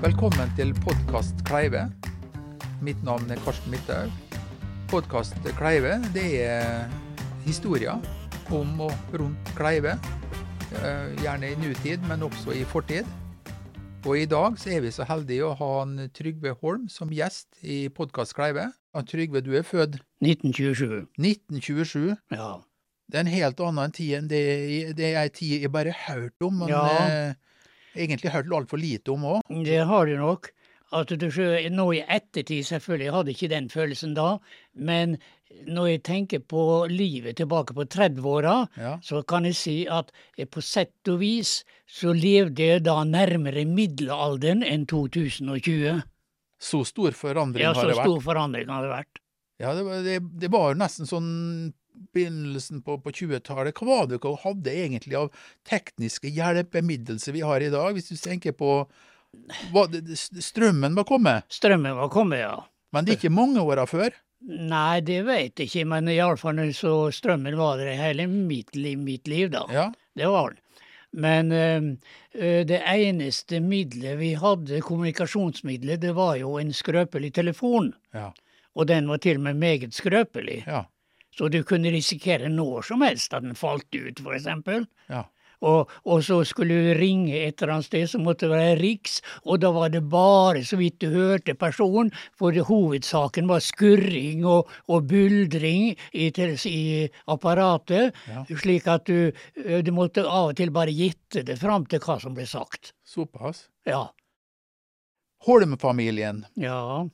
Velkommen til podkast Kleive. Mitt navn er Karsten Midthaug. Podkast Kleive det er historier om og rundt Kleive. Eh, Gjerne i nutid, men også i fortid. Og i dag så er vi så heldige å ha en Trygve Holm som gjest i podkast Kleive. Trygve, du er født 1927. 1927. Ja. Det er en helt annen tid enn det, det ei tid jeg bare har hørt om, men Ja. Egentlig hørt altfor lite om òg. Det har du nok. At du nå i ettertid, selvfølgelig, jeg hadde ikke den følelsen da, men når jeg tenker på livet tilbake på 30-åra, Ja. så kan jeg si at eh, på sett og vis så levde jeg da nærmere middelalderen enn 2020. Så stor forandring Ja, har det vært. Ja, så stor forandring har det vært. Ja, det, var- det, det var jo nesten sånn begynnelsen på, på 20-tallet. Hva var det dere hadde egentlig av tekniske hjelpemiddelser vi har i dag, hvis du tenker på det, Strømmen var kommet, Strømmen var kommet, ja. men det er ikke mange åra før. Nei, det vet jeg ikke, men iallfall så strømmen var der hele mitt liv, mitt liv da. Ja, Det var den. Men ø, ø, det eneste middelet vi hadde, kommunikasjonsmiddelet, det var jo en skrøpelig telefon. ja, Og den var til og med meget skrøpelig. ja. Så du kunne risikere når som helst at den falt ut, eksempel. ja. Og, og så skulle du ringe et eller annet sted som måtte være riks, og da var det bare så vidt du hørte personen, for det, hovedsaken var skurring og, og buldring i, i apparatet, Ja. slik at du, du måtte av og til bare gitte det fram til hva som ble sagt. Såpass. Ja. Holm-familien. Ja.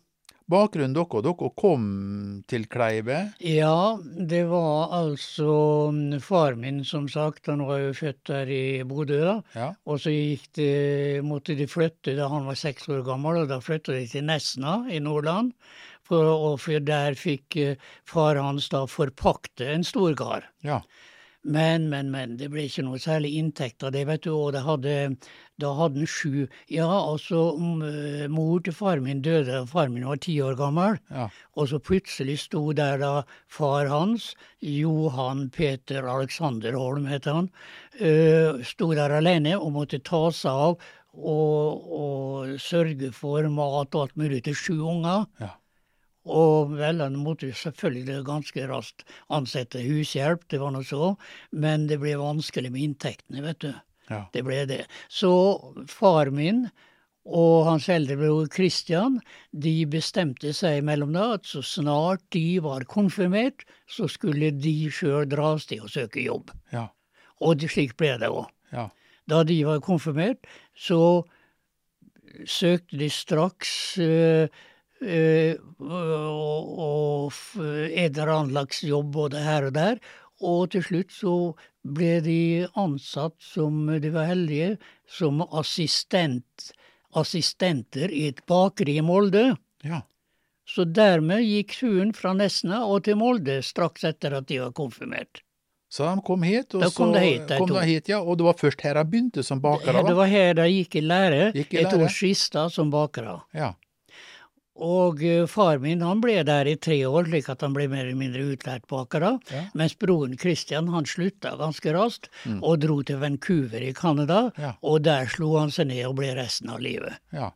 Bakgrunnen dere, dere kom til Kleive. Ja, det var altså mm, far min, som sagt, han var jo født der i Bodø, da. Ja, Og så gikk det, måtte de flytte da han var seks år gammel, og da flytta de til Nesna i Nordland. For, og for der fikk eh, far hans da forpakte en stor gard. ja, Men, men, men, det ble ikke noe særlig inntekt av det, vet du. Og det hadde, da hadde han sju Ja, altså, mm, eh, mor til faren min døde da faren min var ti år gammel. ja. Og så plutselig sto der da far hans, Johan Peter Alexander Holm het han, øh, sto der alene og måtte ta seg av og, og sørge for mat og alt mulig til sju unger. Ja. Og vel, han måtte jo selvfølgelig ganske raskt ansette hushjelp, det var nå så, men det ble vanskelig med inntektene, vet du. ja. Det ble det. Så far min og hans eldre bror Christian, de bestemte seg mellom da at så snart de var konfirmert, så skulle de sjøl dra av sted og søke jobb. ja. Og det, slik ble det òg. ja. Da de var konfirmert, så søkte de straks øh, og, og f- en eller annen slags jobb både her og der. Og til slutt så ble de ansatt som, de var heldige, som assistent, assistenter i et bakeri i Molde. ja. Så dermed gikk turen fra Nesna og til Molde straks etter at de var konfirmert. Så de kom hit, og Da kom så de hit, kom de hit, ja. Og det var først her de begynte som bakere, Det var her de gikk i lære, Gikk i et år sista som bakere. Ja. Og eh, far min han ble der i tre år, slik at han ble mer eller mindre utlært baker. da. Ja. Mens broren Christian han slutta ganske raskt Mm. og dro til Vancouver i Canada. Ja. Og der slo han seg ned og ble resten av livet. ja.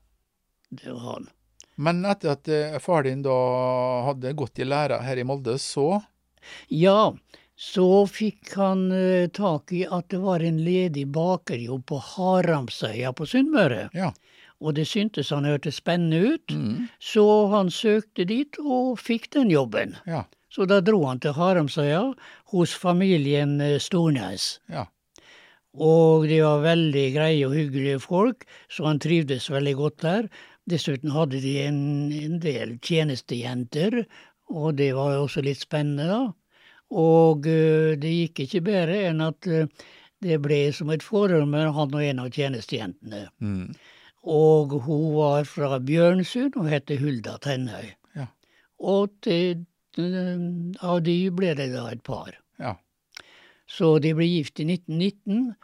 Det var han. Men etter at eh, far din da hadde gått i læra her i Molde, så Ja, så fikk han eh, tak i at det var en ledig bakerjobb på Haramsøya på Sunnmøre. Ja. Og det syntes han hørtes spennende ut, Mm. så han søkte dit og fikk den jobben. Ja. Så da dro han til Haramsøya hos familien eh, Stornes. Ja. Og de var veldig greie og hyggelige folk, så han trivdes veldig godt der. Dessuten hadde de en, en del tjenestejenter, og det var jo også litt spennende, da. Og eh, det gikk ikke bedre enn at eh, det ble som et forhold med han og en av tjenestejentene. Mm. Og hun var fra Bjørnsund og het Hulda Tennøy. Ja. Og til, eh, av de ble det da et par. Ja. Så de ble gift i 1919,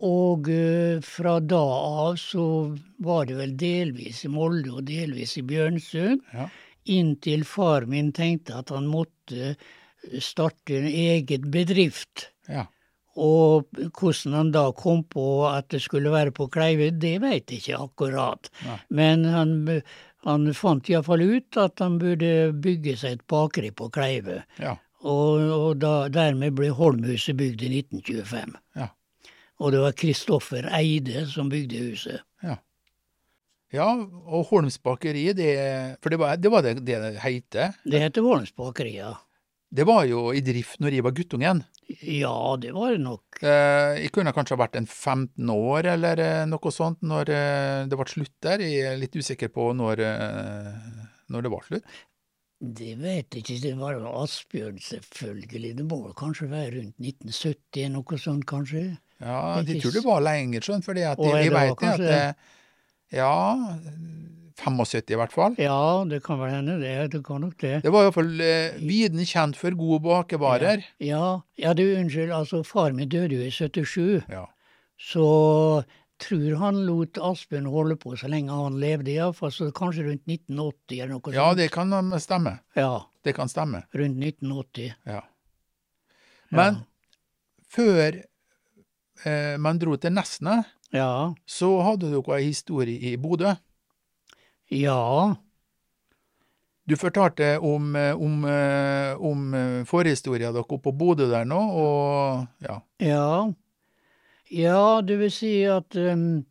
og eh, fra da av så var det vel delvis i Molde og delvis i Bjørnsund, Ja. inntil far min tenkte at han måtte starte en eget bedrift. Ja. Og hvordan han da kom på at det skulle være på Kleive, det veit jeg ikke akkurat. Nei. Men han, han fant iallfall ut at han burde bygge seg et bakeri på Kleive. Ja. Og, og da, dermed ble Holmhuset bygd i 1925. Ja. Og det var Kristoffer Eide som bygde huset. ja, og Holms bakeri, det For det var det var det det, det heter. Det heter Holms bakeri, ja. Det var jo i drift når jeg var guttungen. Ja, det var det nok. Eh, jeg kunne kanskje ha vært en 15 år eller eh, noe sånt når eh, det ble slutt der. Jeg er litt usikker på når, eh, når det var slutt. Det vet jeg ikke, det var jo Asbjørn selvfølgelig. Det må kanskje være rundt 1970, noe sånt kanskje. Ja, de tror det var lenger, sånn, fordi at jeg, jeg det det at eh, Ja, 75 i hvert fall. Ja, det kan vel hende det, det kan nok det. Det var iallfall eh, viden kjent for gode bakevarer. Ja, ja du, unnskyld, altså far min døde jo i 77, Ja. så tror han lot Asbjørn holde på så lenge han levde, iallfall så kanskje rundt 1980 eller noe sånt. ja, det kan stemme. Ja, Det kan stemme. rundt 1980. Ja. Men før eh, man dro til Nesna, Ja, så hadde dere ei historie i Bodø. Ja, Du fortalte om, eh, om, eh, om eh, forhistoria dere oppe på Bodø der nå, og ja. ja. Ja, det vil si at um,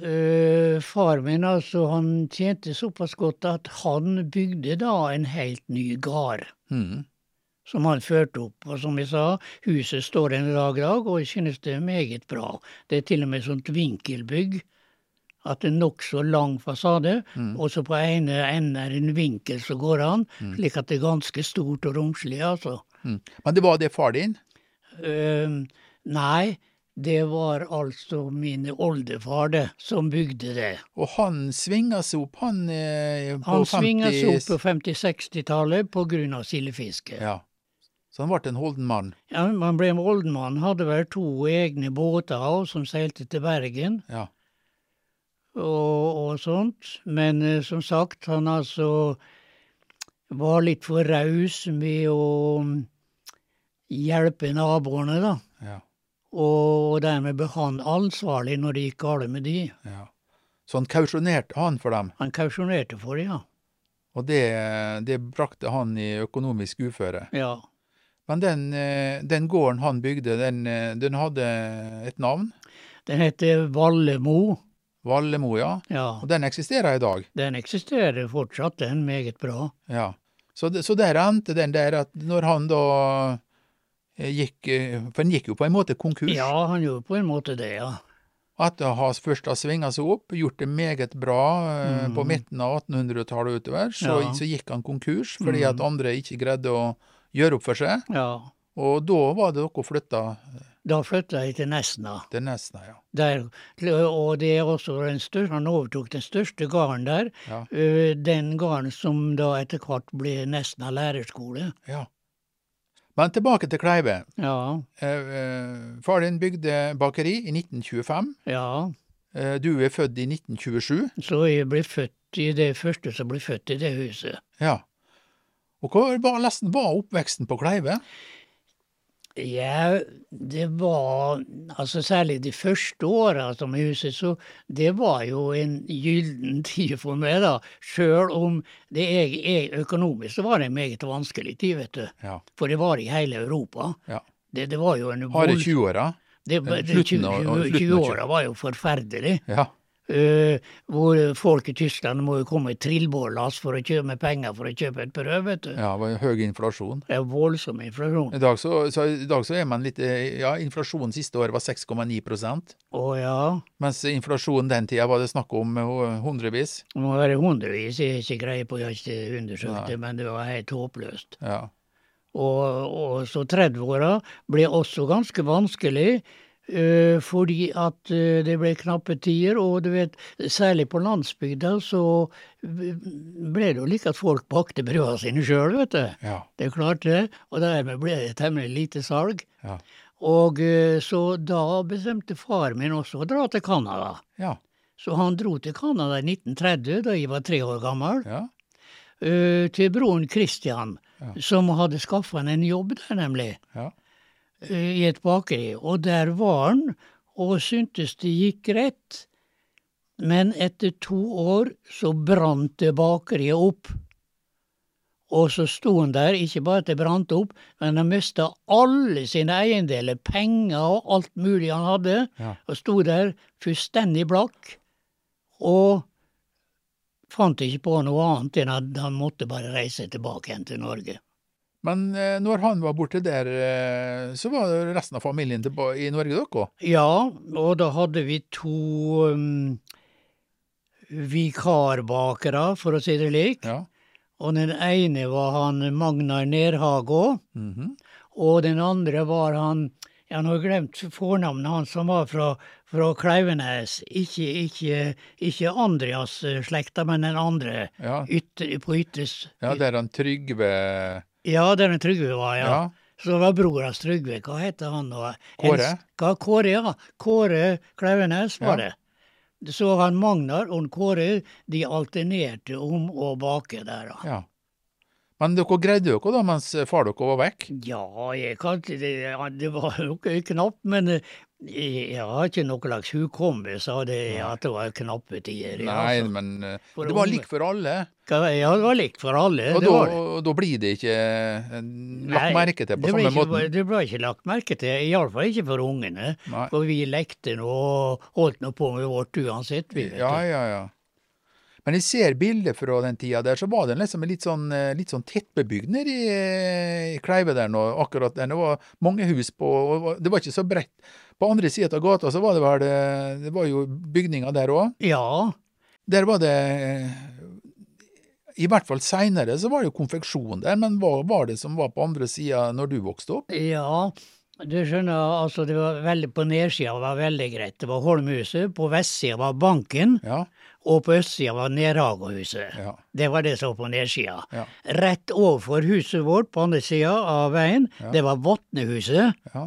øh, far min, altså, han tjente såpass godt at han bygde da en helt ny gard. Mm. som han førte opp. Og som jeg sa, huset står en dag dag, og jeg synes det er meget bra. Det er til og med sånt vinkelbygg. At det er nokså lang fasade, og så på ene enden er en vinkel som går an, slik at det er ganske stort og romslig, altså. Mm. Men det var det far din? Uh, nei, det var altså min oldefar det, som bygde det. Og han svinga seg opp, han eh, på Han svinga seg opp på 50-60-tallet på grunn av sildefiske. Ja. Så han ble en holden mann. Ja, han ble en oldemann, hadde vel to egne båter også, som seilte til Bergen. Ja. Og, og sånt. Men eh, som sagt, han altså var litt for raus med å mm, hjelpe naboene, da. Ja. Og dermed ble han ansvarlig når det gikk galt med de. ja. Så han kausjonerte han for dem, Han kausjonerte for dem, ja. og det, det brakte han i økonomisk uføre. ja. Men den, eh, den gården han bygde, den, eh, den hadde et navn. Den heter Vallemo. Vallemo, ja. Ja. Og den eksisterer i dag. Den eksisterer fortsatt, den. Meget bra. Ja. Så, det, så der endte den der at når han da eh, gikk eh, For han gikk jo på en måte konkurs. Ja, han gjorde på en måte det, ja. Etter å ha først har svinga seg opp, gjort det meget bra mm. på midten av 1800-tallet utover, så, Ja. så gikk han konkurs fordi at andre ikke greide å gjøre opp for seg. ja. Og da var det dere flytta Da flytta jeg til Nesna. til Nesna, ja. Der, og det er også den største, han overtok den største gården der. Ja. Den gården som da etter hvert ble Nesna lærerskole. ja. Men tilbake til Kleive. Ja, Eh, eh, far din bygde bakeri i 1925. ja. Eh, du er født i 1927. Så jeg ble født i det første som ble født i det huset. Ja. Og hva var, nesten var oppveksten på Kleive? Ja, det var Altså særlig de første åra som i huset, så det var jo en gyllen tid for meg, da. Sjøl om det er, er økonomisk så var det en meget vanskelig tid, vet du. Ja. For det var i hele Europa. ja. Det, det var jo en Harde 20-åra? Det, Eh, slutten av- av- slutten 20-åra var jo forferdelig. Ja. Eh, hvor folk i Tyskland må jo komme i trillbårlass for å kjøpe med penger for å kjøpe et brød, vet du. ja. Høy inflasjon. Er voldsom inflasjon. I dag så, så, i dag så er man litt eh, Ja, inflasjonen siste året var 6,9% Å ja. mens inflasjonen den tida var det snakk om eh, hundrevis. Det må være hundrevis, jeg har ikke greie på, jeg har ikke undersøkt det, men det var helt håpløst. Ja. Og, og så 30-åra ble også ganske vanskelig, fordi at eh, det ble knappe tider, og du vet, særlig på landsbygda så ble det jo like at folk bakte brøda sine sjøl, vet du. Ja. Det klarte det, og dermed ble det temmelig lite salg. Ja. Og eh, så da bestemte far min også å dra til Canada. Ja. Så han dro til Canada i 1930, da jeg var tre år gammel. ja. eh, til broren Christian, som hadde skaffa han en jobb der, nemlig. ja. Eh, i et bakeri, og der var han, og syntes det gikk greit. Men etter to år så brant det bakeriet opp. Og så sto han der, ikke bare at det brant opp, men han mista alle sine eiendeler, penger og alt mulig han hadde, Ja. og sto der fullstendig blakk. Og fant ikke på noe annet enn at han måtte bare reise tilbake igjen til Norge. Men eh, når han var borte der, eh, så var det resten av familien i Norge, dere òg? Ja, og da hadde vi to um, vikarbakere, for å si det slik. Ja. Og den ene var han Magnar Nerhagå, -hmm. og den andre var han Jeg har glemt fornavnet hans, som var fra, fra Klauvenes. Ikke, ikke, ikke Andreas-slekta, men den andre. ja. Ytter, på ytterst. ja, der han Trygve Ja, der Trygve var, ja. Ja. Så det var bror hans Trygve. Hva heter han nå? Kåre? Hva, Kåre, ja. Kåre Klauvenes var det. Så han Magnar og Kåre de alternerte om å bake der. da. Ja. Men dere greide dere da mens far dere var vekk? Ja, jeg kan, det Det var jo knapt, men eh, jeg har ikke noe slags hukommelse av det at det var knappe tider. Nei, altså. men det var likt for alle. Ja, det var likt for alle. Og det da, var det. og da blir det ikke eh, lagt Nei, merke til på samme måten? Det ble ikke lagt merke til, iallfall ikke for ungene. Nei. For vi lekte nå og holdt nå på med vårt uansett, vi. vet Ja, du. ja, ja. Men jeg ser bilder fra den tida der, så var det liksom litt sånn, eh, litt sånn tettbebygd nede i, eh, i Kleive der nå, akkurat der. Det var mange hus på, og det var ikke så bredt. På andre sida av gata så var det vel, eh, det var jo bygninger der òg. Ja, Der var det I hvert fall seinere så var det jo konfeksjon der, men hva var det som var på andre sida når du vokste opp? ja. Du skjønner, altså det var veldig, på nedsida var veldig greit. Det var Holmhuset, på vestsida var banken, Ja, og på østsida var Nerhagohuset. ja, Det var det som var på nedsida. ja. Rett overfor huset vårt på andre sida av veien, det var Vatnehuset ja.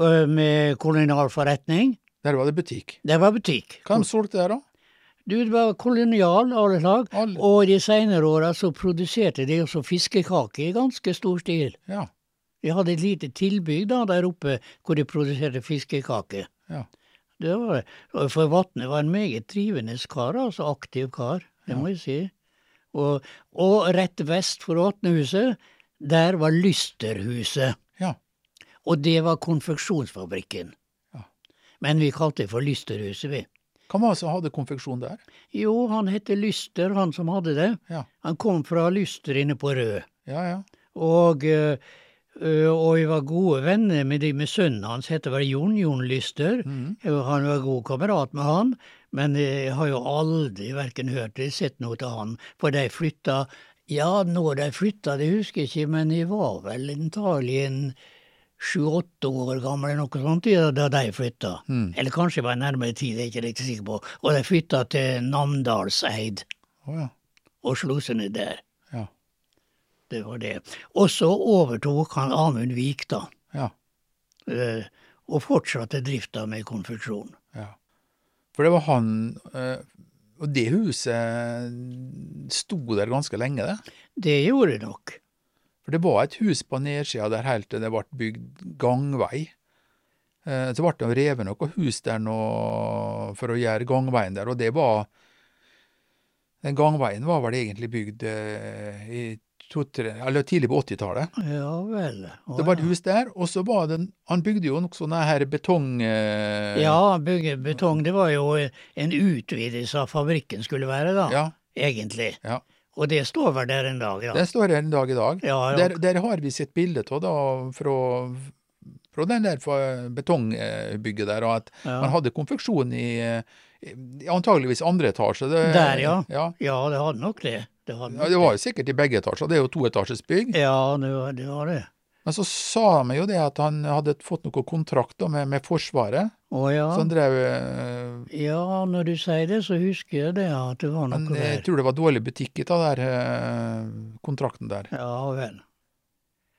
ø, med kolonialforretning. Der var det butikk. Det var butikk. Hva de solgte der, da? Du, det var kolonial, alle slag. Alle. Og de seinere åra så produserte de også fiskekaker i ganske stor stil. Ja, De hadde et lite tilbygg da der oppe hvor de produserte fiskekaker. ja. Det var For Vatne var en meget trivende kar, altså aktiv kar, det må jeg si. Og, og rett vest for Vatnehuset, der var Lysterhuset. ja. Og det var konfeksjonsfabrikken. Ja. Men vi kalte det for Lysterhuset, vi. Hvem var det som hadde konfeksjon der? Jo, han heter Lyster, han som hadde det. Ja, Han kom fra Lyster inne på Rød. ja, ja. Og, øh, og vi var gode venner med de med sønnen hans, heter vel Jon, Jon Lyster. Mm. Han var god kamerat med han, men jeg har jo aldri verken hørt eller sett noe til han. For de flytta Ja, når de flytta, det husker jeg ikke, men jeg var vel antagelig en sju-åtte år gammel eller noe sånt da de flytta. Mm. Eller kanskje var jeg nærmere ti, det er jeg ikke riktig sikker på. Og de flytta til Namdalseid Oh, ja. og slo seg ned der. Det var det. Og så overtok han Amund Vik, da. Ja. eh, Og fortsatte drifta med konfeksjon. ja. For det var han eh, Og det huset sto der ganske lenge, det. Det gjorde det nok. For det var et hus på nedsida der helt til det ble bygd gangvei. Eh, Så ble det revet noe hus der nå for å gjøre gangveien der, og det var Den gangveien var vel egentlig bygd eh, i to, tre, eller tidlig på 80-tallet. Ja vel. Å, Det var et hus der, og så var det Han bygde jo noe sånne her betong... eh, Ja, bygge betong. Det var jo en utvidelse av fabrikken skulle være, da. ja, Egentlig. ja. Og det står vel der en dag, ja. Det står der en dag i dag. Ja, ja. Der, der har vi sett bilde av da, fra, fra den der betongbygget der, og at man hadde konfeksjon i, i antageligvis andre etasje. Det, Der, ja. ja. Ja, det hadde nok det. Det, var, Ja, det var jo sikkert i begge etasjer, det er jo toetasjes bygg. Ja, det var det. Var det. Men så sa de jo det at han hadde fått noe kontrakt da med, med Forsvaret, Å ja. så han drev øh, Ja, når du sier det, så husker jeg det, at det var noe Men jeg der. tror det var dårlig butikk i den der eh, kontrakten der. Ja vel.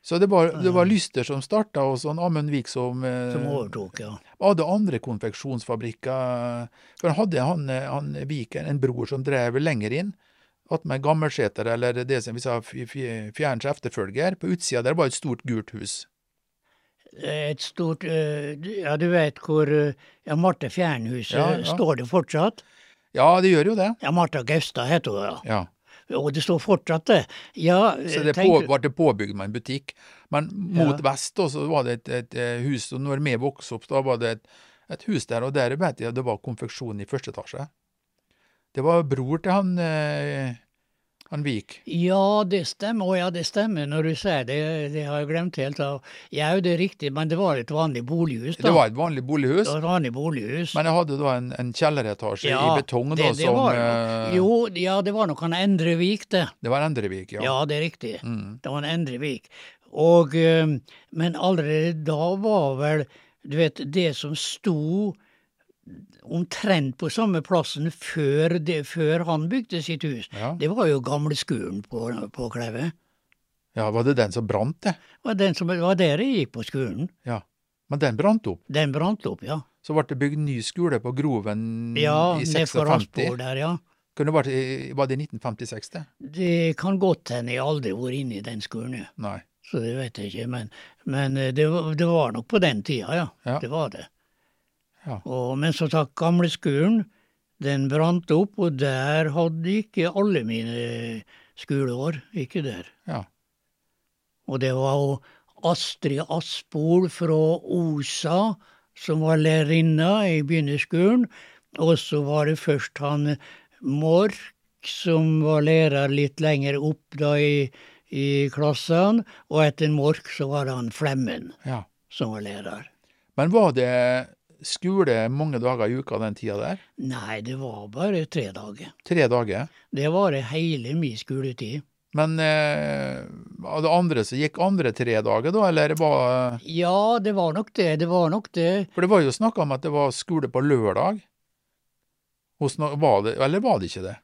Så det var, det var Lyster som starta, og sånn Amund Vik som, eh, Som overtok, ja. hadde andre konfeksjonsfabrikker. For han hadde han, eh, han Vik, en bror som drev lenger inn, attmed Gammelseter, eller det som vi sa f- f- efterfølger. På utsida der var et stort gult hus. Et stort Ja, du vet hvor Ja, Marte Fjernhuset Ja, ja. står det fortsatt? Ja, det gjør jo det. Ja, Marta Gaustad heter hun, ja. Ja. Og det står fortsatt det. Ja, Så det på, ble det påbygd med en butikk. Men mot Ja. vest da, så var det et, et, hus, og når vi vokste opp, da var det et, et hus der, og der vet jeg det var konfeksjon i første etasje. Det var bror til han, eh, han Vik. Ja, det stemmer. Å ja, det stemmer når du sier det. Det har jeg glemt helt. av. Ja, det er riktig, men det var et vanlig bolighus, da. Det var et vanlig bolighus, Det var et vanlig bolighus. men jeg hadde da en, en kjelleretasje Ja, i betong da, det, det som var, eh, Jo, ja, det var nok han Endrevik, det. Det var Endre Vik, ja. Ja, det er riktig. Mm. Det var en Endrevik. Og, eh, men allerede da var vel Du vet, det som sto omtrent på samme plassen før, det, før han bygde sitt hus, Ja. det var jo gamle skolen på, på Kleve. ja, var det den som brant det? Var, den som, var der jeg gikk på skolen. Ja. Men den brant opp. Den brant opp, ja. Så ble det bygd ny skole på Groven Ja, i ned for 56. Der, ja. Kunne det vært, var det i 1956 det? Det kan godt hende jeg aldri har vært inne i den skolen, ja. Nei. så det vet jeg ikke. Men, men eh, det, var, det var nok på den tida, ja. Ja. Det var det. Ja. Og, men som sagt, gamleskolen, den brant opp, og der hadde ikke alle mine skoleår. Ikke der. Ja. Og det var jo Astrid Aspol fra Osa som var lærerinna i begynnerskolen. Og så var det først han Mork som var lærer litt lenger opp da i, i klassene. Og etter Mork så var det han Flemmen ja. som var lærer. Men var det skole mange dager i uka den tida der? Nei, det var bare tre dager. Tre dager? Det var det hele min skoletid. Men eh, det andre så gikk andre tre dager, da, eller var Ja, det var nok det. Det var nok det. For det var jo snakk om at det var skole på lørdag. No, var det, eller var det ikke det?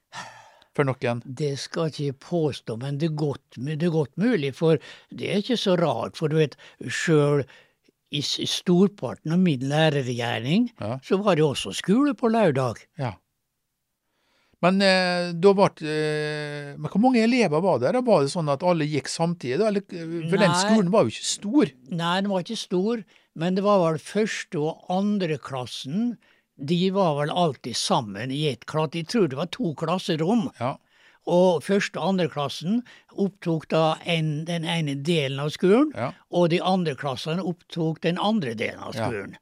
For noen? Det skal ikke påstå, men det er godt, det er godt mulig, for det er ikke så rart. For du vet, sjøl i storparten av min lærergjerning, Ja. så var det også skole på lørdag. Ja. Men eh, da ble eh, Men hvor mange elever var det? Da var det sånn at alle gikk samtidig? Eller, for den skolen var jo ikke stor. Nei, den var ikke stor, men det var vel første og andre klassen. De var vel alltid sammen i ett klasse. Jeg tror det var to klasserom. Ja. Og første og andre klassen opptok da en, den ene delen av skolen, ja. og de andre klassene opptok den andre delen av Ja. skolen.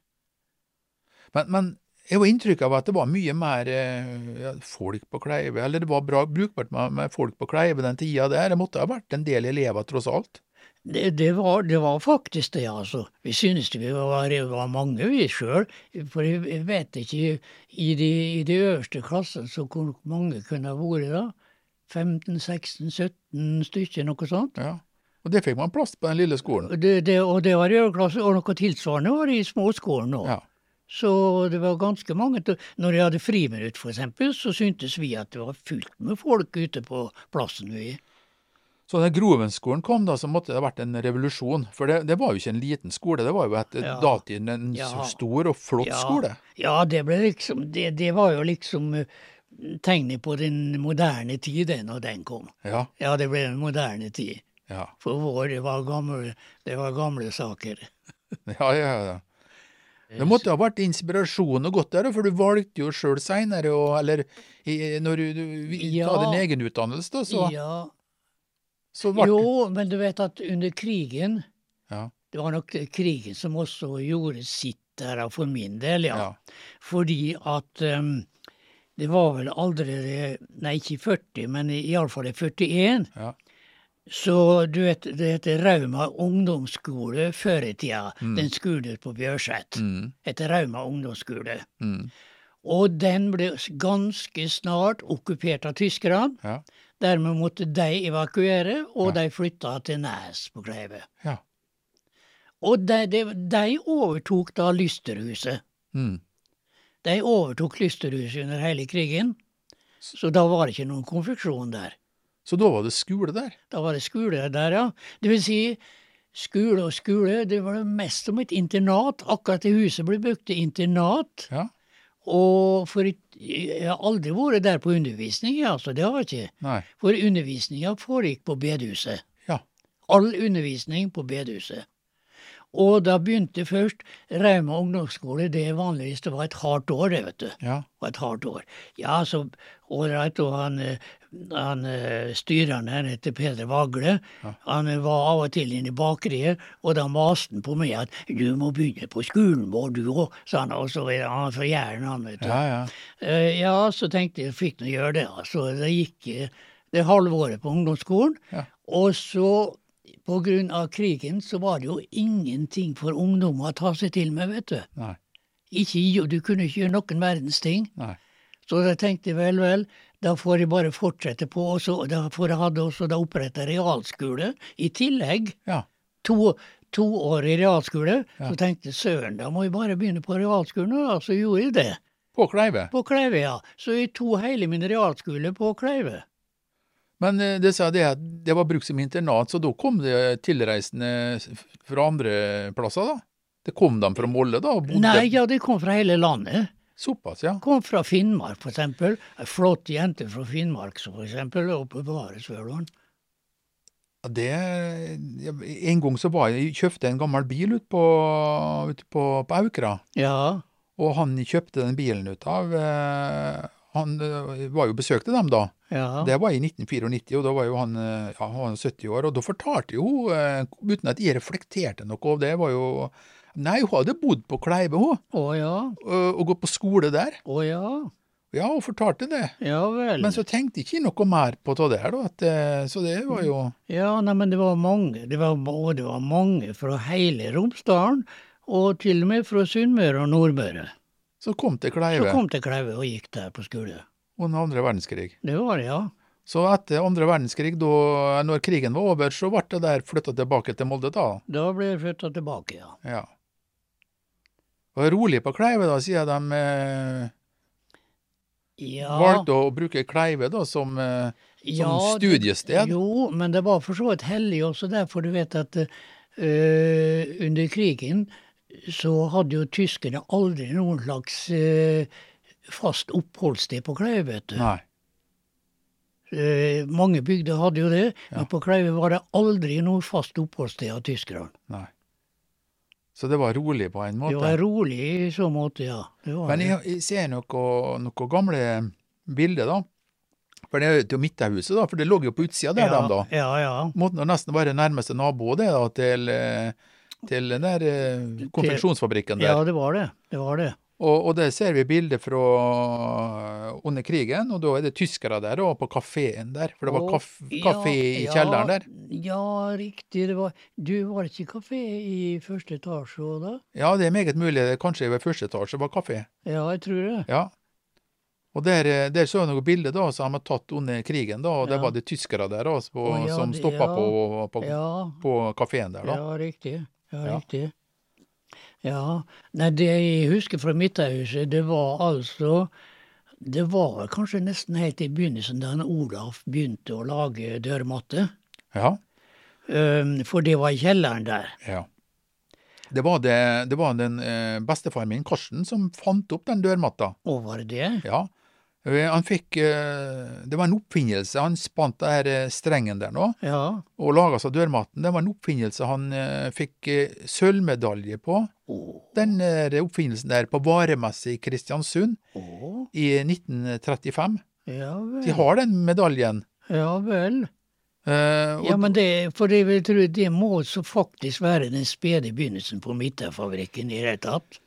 Men, men jeg har inntrykk av at det var mye mer eh, ja, folk på Kleive, eller det var bra brukbart med, med folk på Kleive den tida der. Det måtte ha vært en del elever, tross alt. Det, det, var, det var faktisk det, altså. Vi synes det var, var mange, vi sjøl. For jeg vet ikke i de, i de øverste klassene så hvor mange kunne ha vært da. 15-16-17 stykker, noe sånt. Ja. Og det fikk man plass på den lille skolen. Det, det, og det var i øverklasse, og noe tilsvarende var det i småskolen òg. Ja. Så det var ganske mange. Når jeg hadde friminutt, eksempel, så syntes vi at det var fullt med folk ute på plassen vi Så da Grovenskolen kom, da, så måtte det ha vært en revolusjon. For det, det var jo ikke en liten skole, det var jo et Ja. datiden en Ja. stor og flott Ja. skole. Ja, det ble liksom Det, det var jo liksom eh, på den moderne tid, når den kom. Ja, Ja, det ble en moderne tid. ja, For vår, det var gamle, det var gamle saker. ja. ja, ja. Det måtte ha vært inspirasjon og godt der, for du valgte jo sjøl seinere, eller når du, du Ja. hadde en egen utdannelse, da, så, Ja, så ble jo, men du vet at under krigen Ja. Det var nok krigen som også gjorde sitt der for min del, ja. Ja. Fordi at um, det var vel aldri Nei, ikke i 40, men iallfall i 41. Ja. Så du vet, det heter Rauma ungdomsskole før i tida. Mm. Den skolen på Bjørset. Mm, Heter Rauma ungdomsskole. mm, Og den ble ganske snart okkupert av tyskerne. ja, Dermed måtte de evakuere, og Ja. de flytta til Nes på Kleive. ja. Og de, de, de overtok da Lysterhuset. Mm. De overtok Lysterhuset under hele krigen, så da var det ikke noen konfeksjon der. Så da var det skole der? Da var det skole der, ja. Det vil si, skole og skole, det var det mest som et internat. Akkurat det huset ble brukt til internat. Ja. Og for et, jeg har aldri vært der på undervisning, altså, det har jeg ikke. Nei. For undervisninga foregikk på bedehuset. Ja. All undervisning på bedehuset. Og da begynte først Rauma ungdomsskole. Det vanligvis det var et hardt år, det, vet du. Ja. Det var et hardt år. Ja, så ålreit, og han, han styreren her heter Peder Vagle. Han eh, var av og til inne i bakeriet, og da maste han på meg at 'du må begynne på skolen vår, du òg', sa han. Og så han fra Jæren, han, vet du. Ja, ja. Eh, ja, så tenkte jeg fikk nå gjøre det. Altså, det gikk eh, det halve året på ungdomsskolen. Ja. Og så, av krigen, så var det jo ingenting for ungdommer å ta seg til med, vet du. Nei. Ikke, du kunne ikke gjøre noen verdens ting. Nei. Så da tenkte jeg vel, vel, da får jeg bare fortsette på. Og så, da, for jeg hadde også da oppretta realskole i tillegg. Ja. To, i realskole. Ja. Så tenkte jeg søren, da må jeg bare begynne på realskolen. Og da, så gjorde jeg det. På Kleive. På Kleive, ja. Så jeg tok hele min realskole på Kleive. Men eh, det sa det at det var brukt som internat, så da kom det tilreisende fra andre plasser, da? Det kom de fra Molde, da? Nei, ja, de kom fra hele landet. Såpass, ja. Kom fra Finnmark, eksempel. Ei flott jente fra Finnmark, så for eksempel. Og på Bevaresvølån. Ja, Det, en gang så var jeg, kjøpte en gammel bil ut på, ut på, på Aukra, Ja. og han kjøpte den bilen ut av, eh, han eh, var jo besøkte dem da. Ja. Det var i 1994, og da var jo han, eh, ja, han var 70 år, og da fortalte jo hun, eh, uten at jeg reflekterte noe av det, var jo Nei, hun hadde bodd på Kleive, hun, Å ja. og, gått på skole der. Å ja. Ja, hun fortalte det. Ja vel. Men så tenkte jeg ikke noe mer på det der, da. At, så det var jo Ja, nei, men det var mange. Det var, og det var mange fra hele Romsdalen, og til og med fra Sunnmøre og Nordmøre. Så kom til Så Kleive kom til Kleive og gikk der på skole. under andre verdenskrig. Det var det, ja. Så etter andre verdenskrig, da når krigen var over, så ble det der flytta tilbake til Molde, da. Da ble det flytta tilbake, ja. Ja. Og rolig på Kleive, da, sier de eh, Ja, valgte å bruke Kleive da som, eh, som ja, det- studiested. Jo, men det var for så vidt hellig også der, for du vet at eh, under krigen så hadde jo tyskerne aldri noen slags eh, fast oppholdssted på Kleive, vet du. Nei. Eh, mange bygder hadde jo det, Ja. men på Kleive var det aldri noe fast oppholdssted av tyskerne. nei. Så det var rolig på en måte. Det var rolig i så måte, ja. Det var Men jeg, jeg ser noe, noe gamle bilder, da. For det er jo Midthuset, da, for det lå jo på utsida der, ja, dem, da. Ja, ja. Måtte nesten være nærmeste nabo det da, til, eh, til den der eh, konfeksjonsfabrikken der. Ja, det var det. Det var det. Og, og der ser vi bilder fra eh, under krigen, og da er det tyskere der og på kafeen der. For det var kaf kafé i ja, kjelleren der. Ja, riktig. Det var, du, var ikke kafé i første etasje òg da? Ja, det er meget mulig. Kanskje ved første etasje var kafé. Ja, jeg tror det. Ja. Og der, eh, der så jeg noen bilder da, som de har tatt under krigen, da, og der var det tyskere der også, på, oh, ja, som stoppa ja. på, på, Ja, på kafeen der, da. ja riktig. Ja, riktig. Ja. Nei, det jeg husker fra Midthuset, det var altså Det var kanskje nesten helt i begynnelsen da Olaf begynte å lage dørmatte. Ja. Um, for det var i kjelleren der. ja. Det var, det, det var den eh, bestefaren min, Karsten, som fant opp den dørmatta. Å, var det det? Ja. Eh, Han fikk eh, Det var en oppfinnelse. Han spant der eh, strengen der nå, Ja. og laga seg dørmatten. Det var en oppfinnelse han fikk sølvmedalje på. Oh. Den oppfinnelsen der på varemesse i Kristiansund oh. i 1935. Ja De har den medaljen. Ja vel. Uh, Ja, men det, for jeg vil tro, det må så faktisk være den spede begynnelsen på midterfabrikken, i det hele tatt.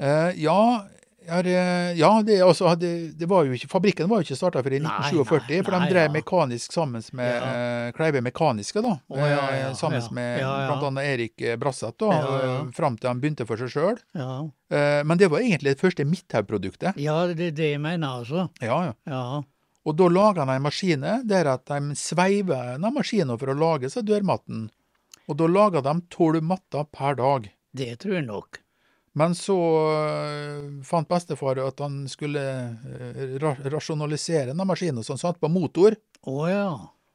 Uh, ja, er, eh, ja det, altså, det, det var jo ikke, fabrikken var jo ikke starta før i 1947, nei, for de drev mekanisk sammen med Ja. eh, Kleive Mekaniske, da. Oh, ja, eh, sammen med annet Erik Brasseth, da, Ja, fram til han begynte for seg sjøl. Ja, men det var egentlig det første Midthaug-produktet. ja det er det jeg mener, altså. Ja, ja. Og da laga de maskiner der at de sveiver denne maskiner for å lage seg dørmatten. Og da laga de tolv matter per dag. Det tror jeg nok. Men så øh, fant bestefar at han skulle ra rasjonalisere denne maskinen, så han satte på motor oh, ja.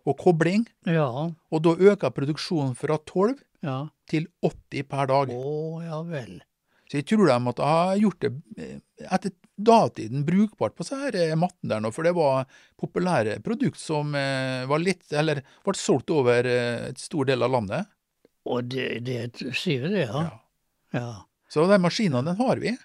og kobling. Ja. Og da øka produksjonen fra 12 Ja. til 80 per dag. Oh, ja vel. Så jeg tror de måtte ha gjort det eh, etter datiden brukbart på disse her eh, mattene der nå, for det var populære produkt som eh, var litt, eller ble solgt over eh, et stor del av landet. Og det, det sier det, ja. Ja. ja. Så de maskinen, den har vi.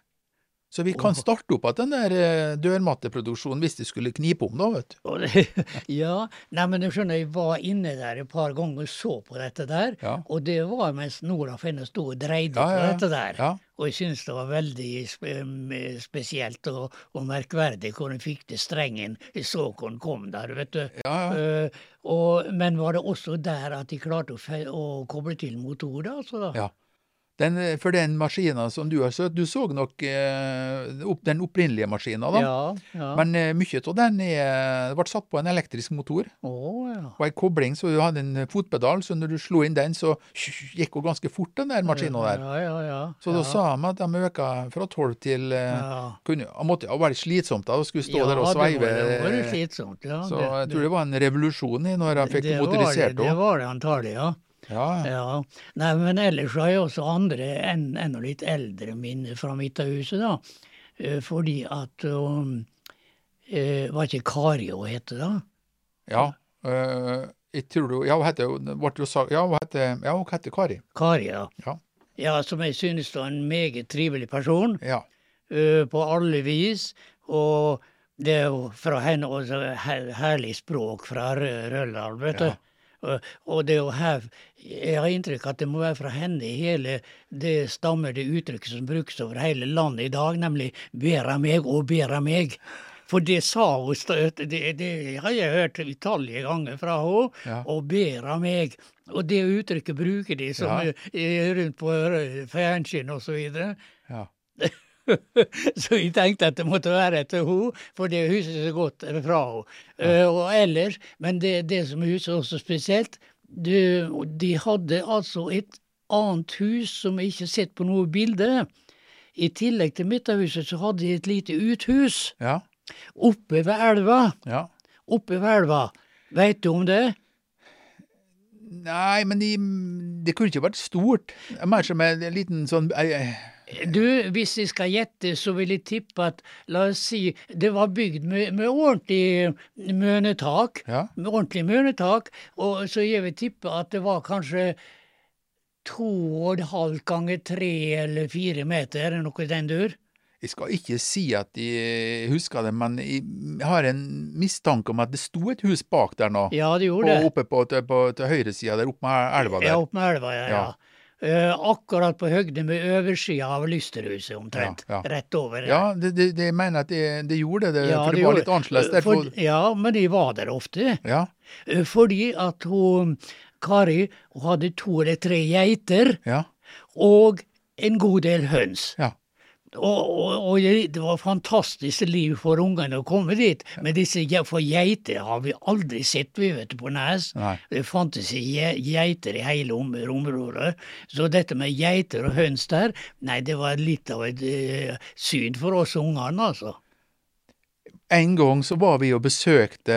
Så vi kan starte opp igjen den der eh, dørmatteproduksjonen hvis det skulle knipe om, da, vet du. Ja, nei, men du skjønner, jeg var inne der et par ganger og så på dette der. Ja. Og det var mens Nora Fenne sto og dreide Ja, på ja, på dette der. Og jeg syns det var veldig spe spesielt og, og merkverdig hvor hun fikk til strengen. Jeg så hvor den kom der, vet du. Eh, og, men var det også der at de klarte å, å koble til motor, da? Altså? Ja. Den, for den maskinen som du har sett, du så nok eh, opp, den opprinnelige maskinen, da. ja, ja. Men eh, mye av den er, ble satt på en elektrisk motor. Oh, ja. Og ei kobling, så du hadde en fotpedal, så når du slo inn den, så gikk hun ganske fort, den der maskinen der. Ja, ja, ja. Så da sa de at de øka fra 12 til eh, ja. kunne, Det måtte jo være slitsomt da, å skulle stå der og sveive. det var, det var slitsomt. Ja, så jeg tror det var en revolusjon i når de fikk det var motorisert det, det var det antagelig, ja. Ja, ja. Nei, men ellers har jeg også andre, en, enda litt eldre minner fra Midthuset, da. Eh, Fordi at um, eh, Var ikke Kari hun het da? ja. Uh, jeg tror du Ja, hun heter Ja, hun heter, ja, hun heter Kari. Kari, ja. Ja. Ja, Som jeg synes var en meget trivelig person, Ja. Uh, på alle vis. Og det er jo fra henne også her, herlig språk fra Rø- Røldal, vet du. Ja. Og, det å heve Jeg har inntrykk at det må være fra henne i hele det stammer det uttrykket som brukes over hele landet i dag, nemlig 'bera meg' og 'bera meg'. For det sa hun det, det har jeg hørt utallige ganger fra henne. Ja. Og 'bera meg'. Og det uttrykket bruker de som Ja. rundt på fjernsyn videre. ja. Så jeg tenkte at det måtte være etter henne, for det huset jeg så godt fra henne. Eh, og ellers, men det, det som er huset også spesielt, det, de hadde altså et annet hus som jeg ikke har sett på noe bilde. I tillegg til midthuset så hadde de et lite uthus Ja. oppe ved elva. ja. Oppe ved elva. Veit du om det? Nei, men de, det kunne ikke vært stort. Mer som en liten sånn jeg, eh, Du, hvis jeg skal gjette, så vil jeg tippe at la oss si det var bygd med, med ordentlig mønetak. Ja. Med ordentlig mønetak. Og så jeg vil tippe at det var kanskje to og en halv ganger tre eller fire meter, eller noe i den dur. Jeg skal ikke si at jeg husker det, men jeg har en mistanke om at det sto et hus bak der nå. Ja, det gjorde gjorde det. oppe på, på, til høyresida der, oppe med elva der. Ja, opp med elva, ja. ja. Ja. Eh, akkurat på høgde med oversida av Lysterhuset, omtrent. Ja, ja. Rett over. der. Ja, det, det, det mener at det, det gjorde det, Ja, for det, var gjorde- litt annerledes. For, ja, men de var der ofte. ja, Eh, Fordi at hun, Kari hun hadde to eller tre geiter ja, og en god del høns. ja. Og, og, og det var fantastisk liv for ungene å komme dit. Men disse for geiter har vi aldri sett, vi vet på Nes. Nei. Det fantes ikke geiter i hele om- området. Så dette med geiter og høns der, nei, det var litt av et uh, syn for oss ungene, altså. En gang så var vi og besøkte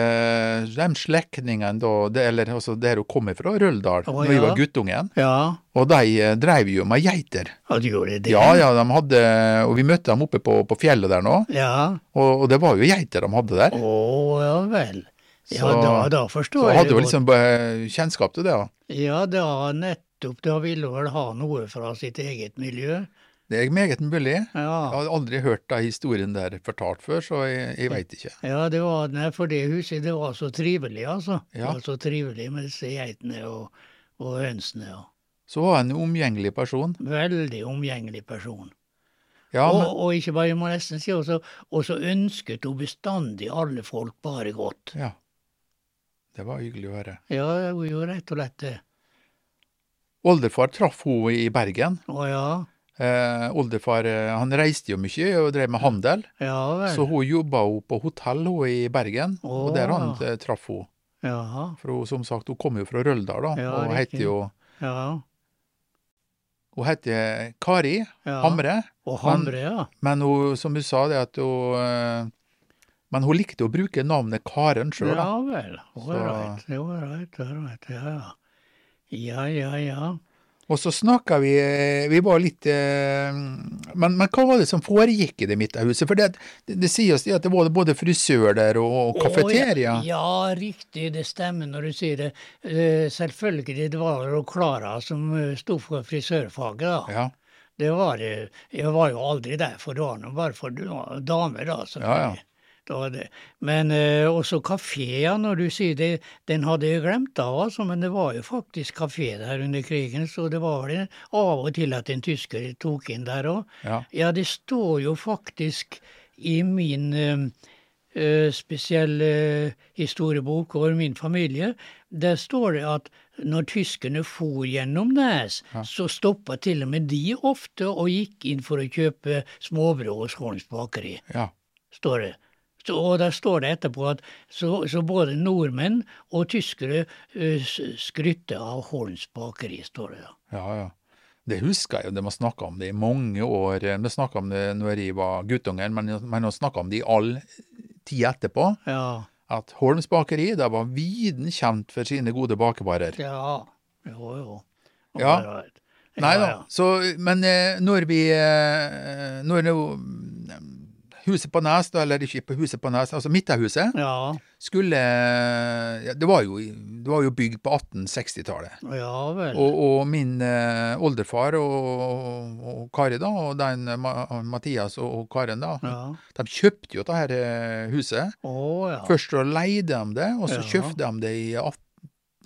de slektningene da, eller altså der hun kom fra, Røldal, Å, når vi ja. var guttungen. Ja, Og de drev dreiv jo med geiter. ja de gjorde det. Ja, ja, de hadde, og vi møtte dem oppe på, på fjellet der nå, Ja. og, og det var jo geiter de hadde der. Å, ja vel. Ja, Så- da, da forstår jeg Så hadde jo liksom eh, kjennskap til det. Ja. Ja, da nettopp. Da ville vel ha noe fra sitt eget miljø. Det er meget mulig. Jeg Ja, har aldri hørt den historien der fortalt før, så jeg, jeg veit ikke. ja det var nei, for det huset det var så trivelig, altså. Det var så trivelig med disse geitene og, og hønsene. Og. Så var han en omgjengelig person. Veldig omgjengelig person. Ja, men, og ikke bare, jeg må nesten si også, og så ønsket hun bestandig alle folk bare godt. ja. Det var hyggelig å høre. Ja, hun gjorde rett og slett det. Oldefar traff hun i Bergen. Å ja, Eh, oldefar eh, han reiste jo mye og drev med handel, ja så hun jobba jo på hotell hun i Bergen, og der han eh, traff hun. Jaha, For hun, som sagt, hun kom jo fra Røldal, da, Ja, og heter jo ja. Hun heter Kari. Hamre, Og Hamre, ja. men hun, som hun sa, det at hun eh, Men hun likte å bruke navnet Karen sjøl. Ja vel. Ålreit, ålreit, ålreit. Ja, ja. Ja, ja, ja. Og så snakka vi Vi var litt eh, men, men hva var det som foregikk i det midthuset? For det, det, det sies at det var både frisør der og kafeteria. Å, ja, ja, riktig, det stemmer når du sier det. Eh, Selvfølgelig, det var jo Klara som eh, sto for frisørfaget, da. Ja. Det var. Jeg var jo aldri der for det var nå bare for damer, da. selvfølgelig. Det var det. Men eh, også kafeer, når du sier det, den hadde jeg glemt av, altså, men det var jo faktisk kafé der under krigen, så det var vel av og til at en tysker tok inn der òg. Ja. Ja, det står jo faktisk i min eh, spesielle historiebok over min familie, der står det at når tyskerne for gjennom Nes, Ja. så stoppa til og med de ofte og gikk inn for å kjøpe småbrød hos Horns bakeri, ja. står det. Så, og der står det etterpå at så, så både nordmenn og tyskere uh, skrytte av Holms bakeri, står det da. Ja, ja. Det husker jeg jo, de har snakka om det i mange år. De snakka om det når jeg var guttungen, men de har snakka om det i all tid etterpå. Ja, At Holms bakeri det var viden kjent for sine gode bakevarer. ja, jo, jo. Og Ja. bare- Nei da. ja. Så, men når vi Når nå, Huset på Nes, da, eller ikke på Huset på Nes, altså Midthuset, Ja, skulle ja, det, var jo, det var jo bygd på 1860-tallet. ja. Og, og min eh, oldefar og, og Kari, da, og den eh, Ma Mathias og, og Karen, da, Ja. de kjøpte jo dette eh, huset. Ja. Først så leide de det, og så kjøpte de det i 18,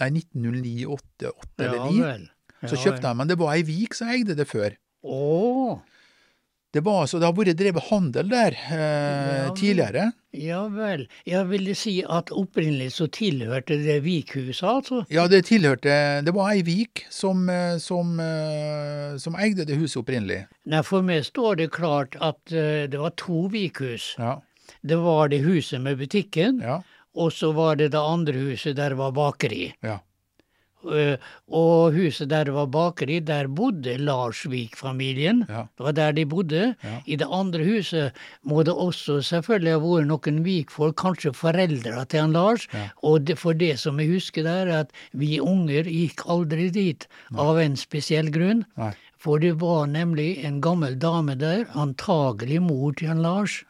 nei, 1909, 8, 8 ja eller 9. vel. Så kjøpte de, men det var ei vik som eide det før. Å, Det var så det har vært drevet handel der eh, Ja, tidligere. ja vel. Jeg ville si at opprinnelig så tilhørte det Vikhuset, altså. Ja, det tilhørte Det var ei vik som, eh, som, eh, som eide det huset opprinnelig. Nei, for meg står det klart at eh, det var to Vikhus. Ja, Det var det huset med butikken, ja, og så var det det andre huset der det var bakeri. ja. Eh, og huset der det var bakeri, der bodde Larsvik-familien. ja. Det var der de bodde. Ja. I det andre huset må det også selvfølgelig ha vært noen vikfolk, kanskje foreldra til han Lars. Ja. Og det, for det som jeg husker der, er at vi unger gikk aldri dit av en spesiell grunn. Nei. For det var nemlig en gammel dame der, antagelig mor til han Lars,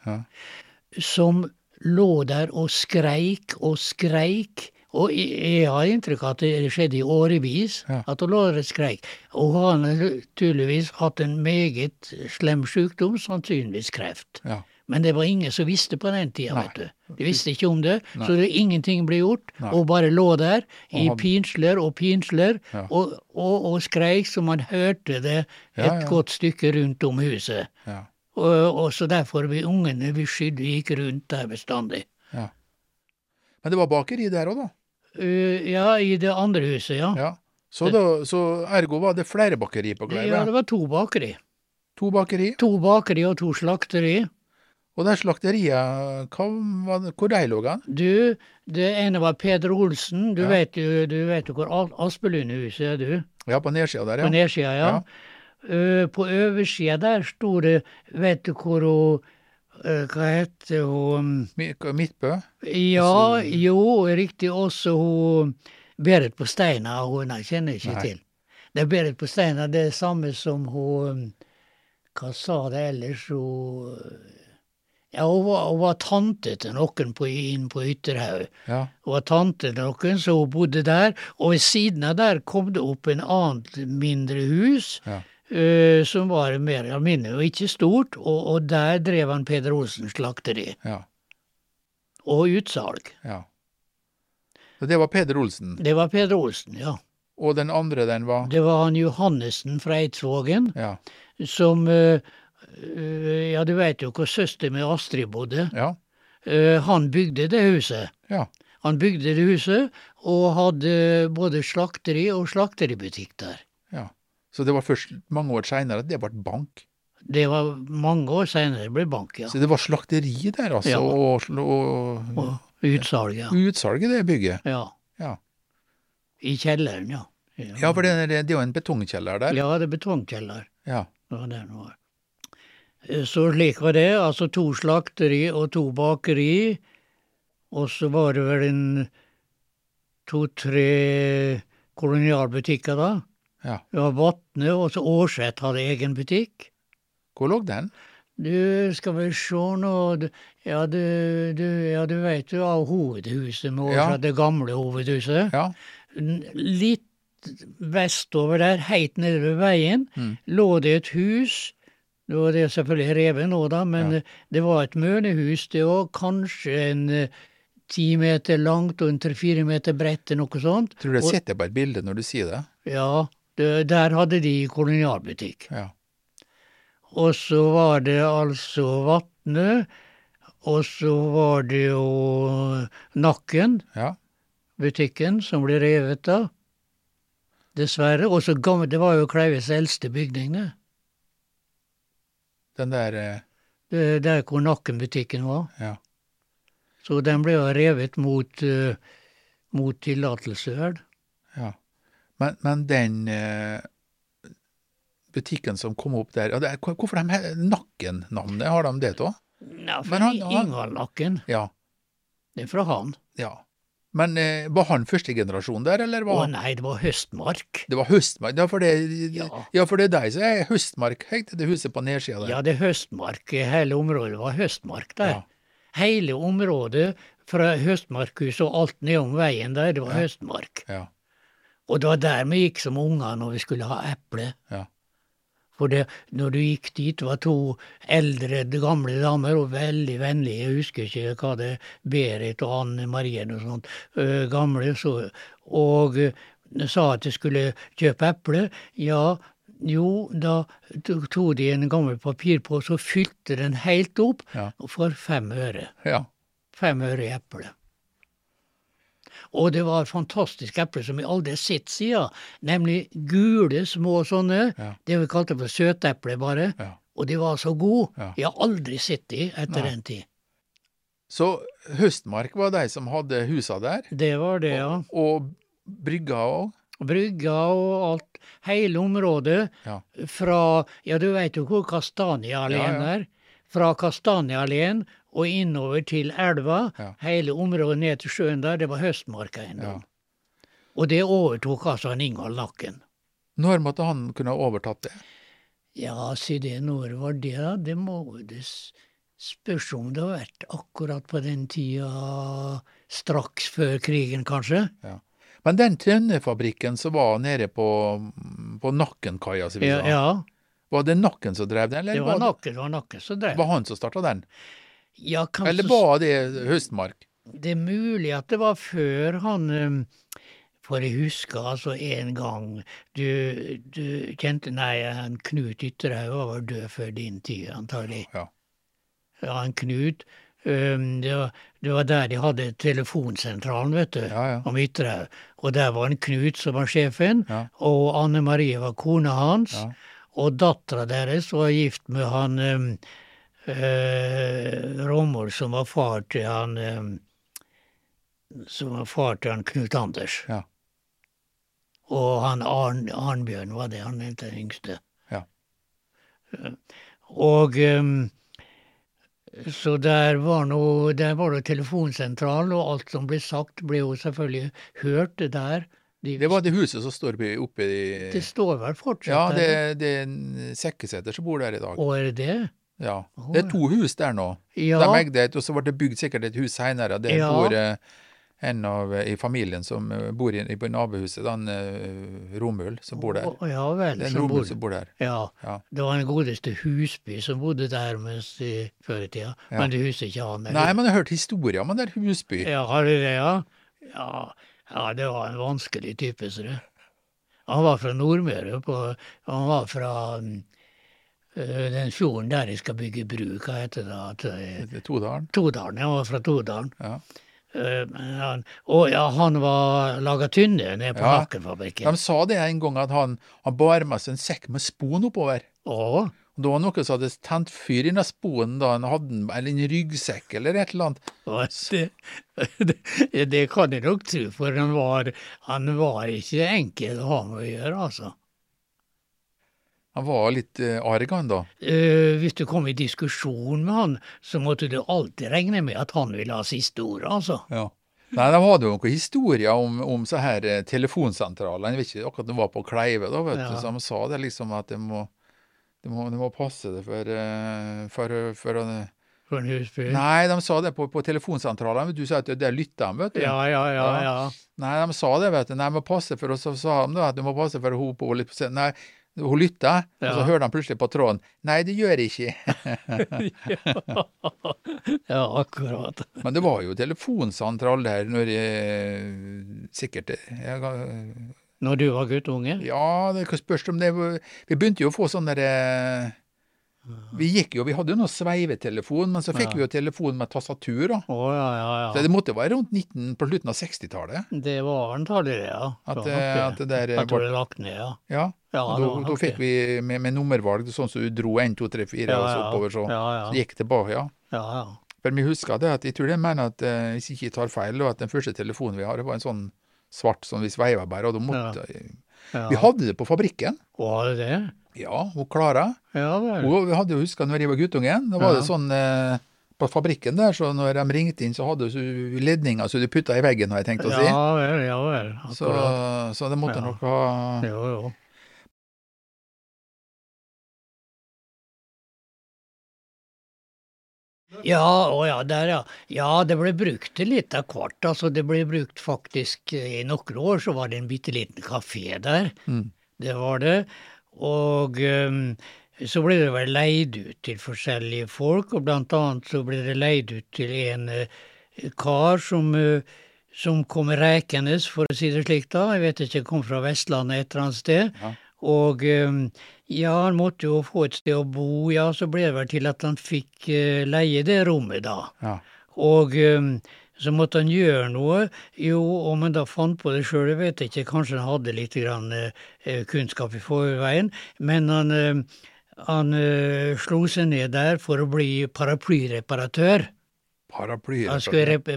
som lå der og skreik og skreik. Og jeg har inntrykk av at det skjedde i årevis, Ja. at hun lå og skreik. Og hun har tydeligvis hatt en meget slem sykdom, sannsynligvis kreft. ja. Men det var ingen som visste på den tida, vet du. De visste ikke om det, Nei. så det, ingenting ble gjort. Nei. Og bare lå der i Og hadde- pinsler og pinsler Ja. og, og, og skreik så man hørte det et godt stykke rundt om huset. ja. Og, og så derfor vi ungene vi skydde gikk rundt der bestandig. Men det var bakeri der òg, da. Uh, ja, i det andre huset, ja. Ja. Så, da, så ergo var det flere bakeri på Ja, det var to bakeri. To bakeri. To bakeri og to slakteri. Og det slakteriet, var hvor de lå hen? Du, det ene var Peder Olsen. Du Ja. vet jo du vet jo hvor Aspelundhuset er, du? Ja, på nedsida der, ja. På ja. nedsida, ja. Uh, på oversida der sto det Vet du hvor hun Hva heter hun Midtbø. Ja, Altså- jo, riktig. Også hun Berit på Steina. Hun kjenner jeg ikke Nei. til. Det er Berit på Steina, det er samme som hun Hva sa det ellers? Hun Ja, hun var, hun var tante til noen på, inn på Ytterhaug. Ja. Hun var tante til noen, så hun bodde der. Og ved siden av der kom det opp en annet mindre hus. Ja. Eh, som var mer eller mindre, og ikke stort, og, og der drev han Peder Olsen slakteri. Ja. Og utsalg. ja. Så det var Peder Olsen. Det var Peder Olsen, ja. Og den andre, den var Det var han Johannessen fra Eidsvågen, Ja. som eh, eh, Ja, du veit jo hvor søster med Astrid bodde. Ja. Han bygde det huset. Ja. Han bygde det huset, og hadde både slakteri og slakteributikk der. Så det var først mange år seinere at det ble bank. Det var mange år seinere det ble bank, ja. Så det var slakteri der, altså, Ja. og, og, Og utsalg, ja. utsalg i det bygget. ja. Ja. I kjelleren, ja. Ja, for det det er jo en betongkjeller der. Ja, det er betongkjeller. Ja. Det var det var. Så slik var det. Altså to slakteri og to bakeri. Og så var det vel en to-tre kolonialbutikker, da. Ja. Det var Vatne, og så Årset hadde egen butikk. Hvor lå den? Du, skal vi se nå Ja, du, du, ja, du vet jo av hovedhuset med Ja. Det gamle hovedhuset. Ja. Litt vestover der, heilt nede ved veien, Mm. lå det et hus. Det er det selvfølgelig revet nå, da, men Ja. det var et mønehus. Det var kanskje en eh, ti meter langt og en tre-fire meter bredt, eller noe sånt. Tror du jeg Og- sitter på et bilde når du sier det? Ja, der hadde de kolonialbutikk. Ja. Og så var det altså Vatne, og så var det jo Nakken, Ja. butikken, som ble revet da. Dessverre. Og så gammel, det var jo Kleives eldste bygning, det. Den der eh, det. Der hvor Nakken-butikken var. Ja. Så den ble jo revet mot, uh, mot tillatelse, vel. Men, men den eh, butikken som kom opp der ja, det hvor- Hvorfor de Nakken-navnet? Har de det òg? Ja, for Ingvald Nakken, Ja. det er fra han. ja. Men eh, var han første generasjon der, eller Å nei, det var Høstmark. Det var Høstmark? Ja, for det, Ja. ja, for det er deg som er Høstmark, heter det huset på nedsida der. Ja, det er Høstmark. Hele området var Høstmark der. Ja. Hele området fra Høstmarkhuset og alt nedom veien der, det var. Høstmark. Ja. Og det var der vi gikk som unger når vi skulle ha eple. Ja. For det, når du gikk dit, var to eldre, gamle damer, og veldig vennlige, jeg husker ikke hva det Berit og Anne Marie og sånt, øh, gamle, så, og øh, sa at jeg skulle kjøpe eple. Ja, jo, da tok de en gammel papirpose og fylte den helt opp Ja. for fem øre. ja. Fem øre i eple. Og det var fantastiske epler som vi aldri har sett siden, nemlig gule, små sånne. Ja. Det vi kalte for søteple, bare. ja. Og de var så gode. Ja. Jeg har aldri sett de etter Nei. den tid. Så Høstmark var de som hadde husa der, Det var det, ja. og brygga òg? Brygga og alt. Hele området fra Ja, du veit jo hvor Kastanjealleen ja. er. Fra Kastanjealleen og innover til elva. Ja. Hele området ned til sjøen der, det var Høstmarkeiendom. Og det overtok altså en Ingvald Nakken. Når måtte han kunne ha overtatt det? Ja, si det, når var det, da? Det må det spørs om det har vært akkurat på den tida straks før krigen, kanskje. Men den tønnefabrikken som var nede på, på Nakkenkaia, som vi Ja, sa, ja var det Nakken som drev den, eller det var var, Nakken, det var Nakken som drev. var han som starta den? Ja, kanskje Eller var det Høstmark? Det er mulig at det var før han um, For jeg husker altså en gang Du, du kjente Nei, han Knut Ytterhaug var vel død før din tid, antagelig. Ja. Ja, han Knut. Um, det, var, det var der de hadde telefonsentralen, vet du. Ja, ja. Om Ytterhaug. Og der var en Knut som var sjefen, Ja. og Anne Marie var kona hans. Og dattera deres var gift med han um, Rommel, som var far til han um, Som var far til han Knut Anders. Ja. Og han Arn, Arnbjørn var det, han het den yngste. Ja. Eh, Og så der var, noe, der var det telefonsentral, og alt som ble sagt, ble jo selvfølgelig hørt der. De, Det var det huset som står oppe i det står vel fortsatt Ja, det, det er en Sekkeseter som bor der i dag. Og er det det? Ja. Det er to hus der nå. Ja. De eide et, og så ble det bygd sikkert et hus seinere. Der Ja. bor eh, en av eh, i familien som eh, bor i, i nabohuset, den uh, Romul, som bor der. Ja vel. Det er en som bor- som bor der. Ja. Ja. Det var den godeste Husby som bodde der mens i, før i tida. Men det huset ikke han? Nei, men jeg har hørt historier om den der Husby. Ja, har du det, ja? ja? Ja, det var en vanskelig type, ser du. Han var fra Nordmøre. På, han var fra øh, den fjorden der de skal bygge bru, hva heter det? At, Det er Todalen. Todalen. ja, fra Todalen. Ja. Uh, han, og ja, han var laga tynne nede på Ja. De sa det en gang, at han, han bar med seg en sekk med spon oppover. Å, Og Det var noen som hadde tent fyr inni sponen da han hadde eller en ryggsekk eller et eller annet. det, det, det kan jeg nok tro, for han var, han var ikke enkel å ha med å gjøre, altså. Han var litt uh, arg, da. Eh, hvis du kom i diskusjon med han, så måtte du alltid regne med at han ville ha siste ordet, altså. Ja. Nei, de hadde jo noen historier om, om så her eh. Jeg vet ikke akkurat de var på Kleive, da, vet Ja. du. Så de sa det liksom at de må, de må, de må passe det for, eh, for, for For en husby. Nei, de sa det på, på telefonsentralen. Du sa at der lytter de, vet du. Ja, ja, ja, Ja. Nei, de sa det, vet du. Nei, må passe for oss, så sa de at du må passe for hun på. Nei, hun lytta, og så hørte han plutselig på tråden. Nei, det gjør jeg ikke. ja, akkurat. Men det var jo telefonsentral der når jeg Sikkert jeg, Når du var guttunge? Ja, det spørs om det Vi begynte jo å få sånne derre Vi gikk jo, vi hadde jo noe sveivetelefon, men så fikk Ja. vi jo telefon med tastatur, da. Oh, ja, ja, Så det måtte være rundt 19, på slutten av 60-tallet. Det var antallet, ja. At, eh, at det der Jeg tror ble det lagt ned, ja. Ja. Da, da fikk vi med, med nummervalg, sånn som du dro 1, 2, 3, 4 ja, og så oppover, så, Ja, ja. så gikk tilbake, ja. ja, ja. For vi husker det at jeg tror det mener at, eh, hvis jeg ikke tar feil, at den første telefonen vi har, var en sånn svart som vi sveiva bare, og da måtte ja. Vi hadde det på fabrikken. Var det det? Ja, hun Klara. Ja vel. Hun hadde jo huska når jeg var guttungen, da var Ja. det sånn eh, på fabrikken der, så når de ringte inn, så hadde hun ledninger så du putta i veggen, har jeg tenkt å si. Ja vel, ja vel. Så, Akkurat. så det måtte Ja. nok ha Jo, jo. Ja, å ja, der ja. Ja, det ble brukt litt av hvert. Altså, det ble brukt faktisk eh, I noen år så var det en bitte liten kafé der. Mm. Det var det. Og um, så ble det vel leid ut til forskjellige folk, og blant annet så ble det leid ut til en uh, kar som, uh, som kom rekende, for å si det slik da. Jeg vet ikke, kom fra Vestlandet et eller annet sted. Ja. Og ehm, ja, han måtte jo få et sted å bo, ja, så ble det vel til at han fikk eh, leie det rommet, da. Ja. Og ehm, så måtte han gjøre noe. Jo, om han da fant på det sjøl, vet jeg ikke. Kanskje han hadde litt grann, eh, kunnskap i forveien. Men han, eh, han eh, slo seg ned der for å bli paraplyreparatør. Paraplyer. Han skulle rep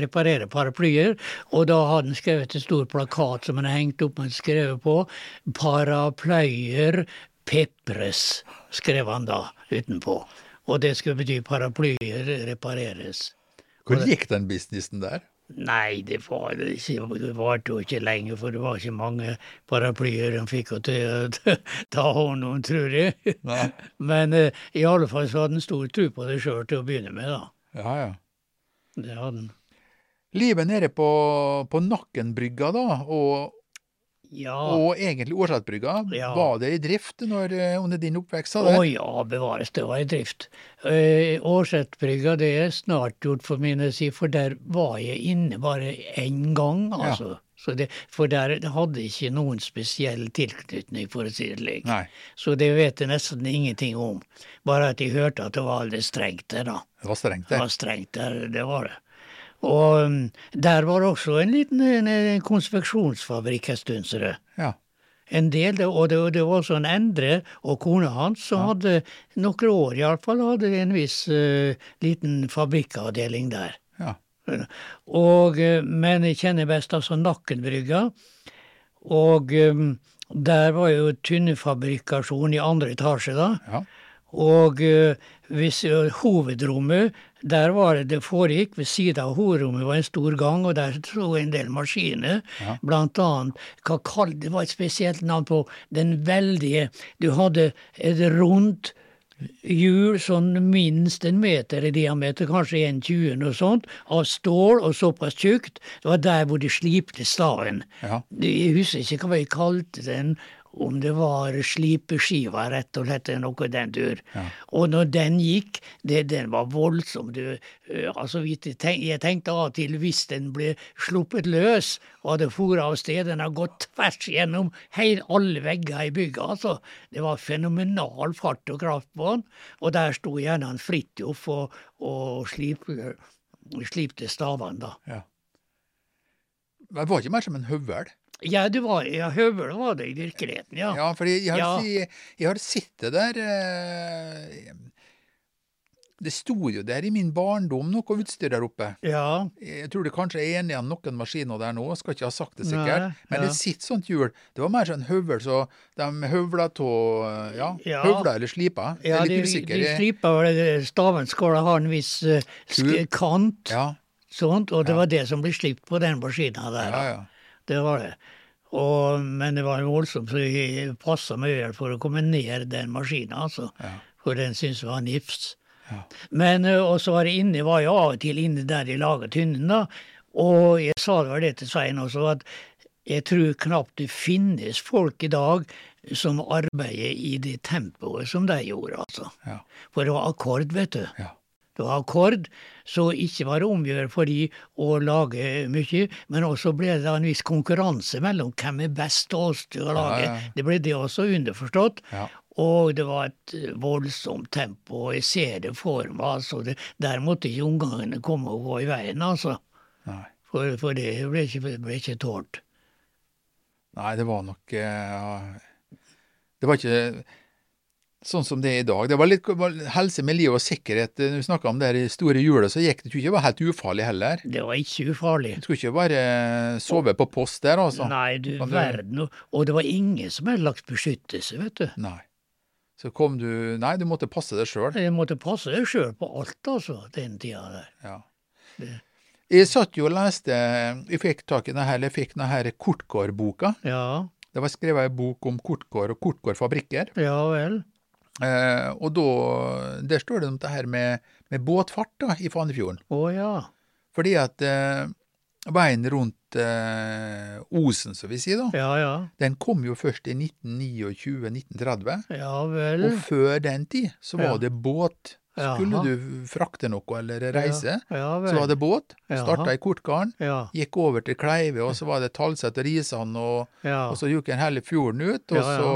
reparere paraplyer, og da hadde han skrevet en stor plakat som han hengte opp og skrevet på 'Paraplyer pepres', skrev han da utenpå. Og det skulle bety paraplyer repareres. Hvor gikk den businessen der? Nei, det var det. Varte jo ikke lenge, for det var ikke mange paraplyer han fikk å ta- ta hånd om, tror jeg. Nei. Men eh, i alle fall så hadde han stor tro på det sjøl til å begynne med, da. Ja, ja. Det har den. Livet nede på, på Nakkenbrygga, da, og, Ja. og egentlig Årsatsbrygga, Ja. var det i drift når, eh, under din oppvekst? Å oh, ja, bevares, det var i drift. Uh, Årsetbrygga, det er snart gjort for mine si, for der var jeg inne bare én gang, altså. Så det, for der hadde ikke noen spesiell tilknytning, for å si det slik. Nei, Så det vet jeg nesten ingenting om. Bare at jeg hørte at det var aldri strengt der, da. det var strengt, Det det. var strengt der, det var det. Og um, der var det også en liten en, en konspeksjonsfabrikk en stund, ser det. Ja. En del, og det, det var også en Endre og kona hans som hadde, noen år iallfall, hadde en viss uh, liten fabrikkavdeling der. ja. Og, eh, men jeg kjenner best altså Nakkenbrygga. Og eh, der var jo tynnefabrikasjon i andre etasje, da. ja. Og eh, hvis hovedrommet, der var det det foregikk. Ved siden av hovedrommet var en stor gang, og der sto en del maskiner. Ja. Blant annet, hva kall, det var et spesielt navn på den veldige Du hadde et rundt hjul sånn minst en meter i diameter, kanskje 1,20 og sånt, av stål og såpass tjukt. Det var der hvor de slipte staven. Ja. Jeg husker ikke hva vi kalte den, om det var slipeskiva, rett og slett, eller noe den dur. Ja. Og når den gikk, det, den var voldsom. Du, altså, jeg tenkte av og til hvis den ble sluppet løs og hadde fora av sted, den har gått tvers gjennom heil, alle vegger i bygget, altså. Det var fenomenal fart og kraft på den, og der sto gjerne han Fridtjof og, og slipte, slipte stavene, da. ja. Det var ikke mer som en høvel. Ja, du var, ja, høvel var det i virkeligheten, ja. Ja, for jeg, jeg, har, Ja. si- jeg har sittet der eh, Det sto jo der i min barndom noe utstyr der oppe. Ja, Jeg tror det kanskje er om noen maskiner der nå, skal ikke ha sagt det sikkert. Nei, Men det sitter sånt hjul. Det var mer sånn høvel, så de høvla av Ja, Ja. høvla eller slipa. Jeg ja er de, de slipa vel Staven skal ha en viss uh, kant. Ja, Sånt, og det var det som ble slipt på den maskina der. Ja, ja. Det var det. Og, men det var voldsomt, så jeg passa meg vel for å komme ned den maskina, altså. Ja. For den syntes var nifs. Ja. Men og så var jeg inne, var jeg av og til inne der de laga tynnen, da. Og jeg sa det var det til Svein også, at jeg tror knapt det finnes folk i dag som arbeider i det tempoet som de gjorde, altså. Ja. For det var akkord, vet du. Ja. Var akkord, så ikke var det omgjør for de å lage mye, men også ble det en viss konkurranse mellom hvem er best til oss til å lage. Ja, ja. Det ble det også underforstått. Ja. Og det var et voldsomt tempo, og jeg ser det for meg. altså. Det, der måtte ikke omgangene komme og gå i veien, altså. For, for det ble ikke, ble ikke tålt. Nei, det var nok eh, Det var ikke sånn som det er i dag. Det var litt var helse, miljø og sikkerhet. Når vi snakka om det her i store hjulet, så gikk det ikke det var helt ufarlig heller. Det var ikke ufarlig. Du skulle ikke bare sove på post der, altså. Nei, du Kan verden. og- det var ingen som hadde lagt beskyttelse, vet du. Nei. Så kom du Nei, du måtte passe deg sjøl. Jeg måtte passe deg sjøl på alt, altså, den tida der. Ja. Det- Jeg satt jo og leste Jeg fikk tak i denne, jeg fikk denne Kortgård-boka. Ja, Det var skrevet en bok om Kortgård og Kortgård-fabrikker. ja vel. Eh, og da, der står det om det her med, med båtfart da, i Fanefjorden. Å ja. Fordi at eh, veien rundt eh, Osen, som vi sier da, Ja ja. den kom jo først i 1929-1930. Ja vel. Og før den tid så var det båt. Skulle Jaha. du frakte noe eller reise, Ja, ja så var det båt. Starta i Kortgarden, gikk over til Kleive, og så var det Talset og Risan, og, og så gikk en hele fjorden ut. Og så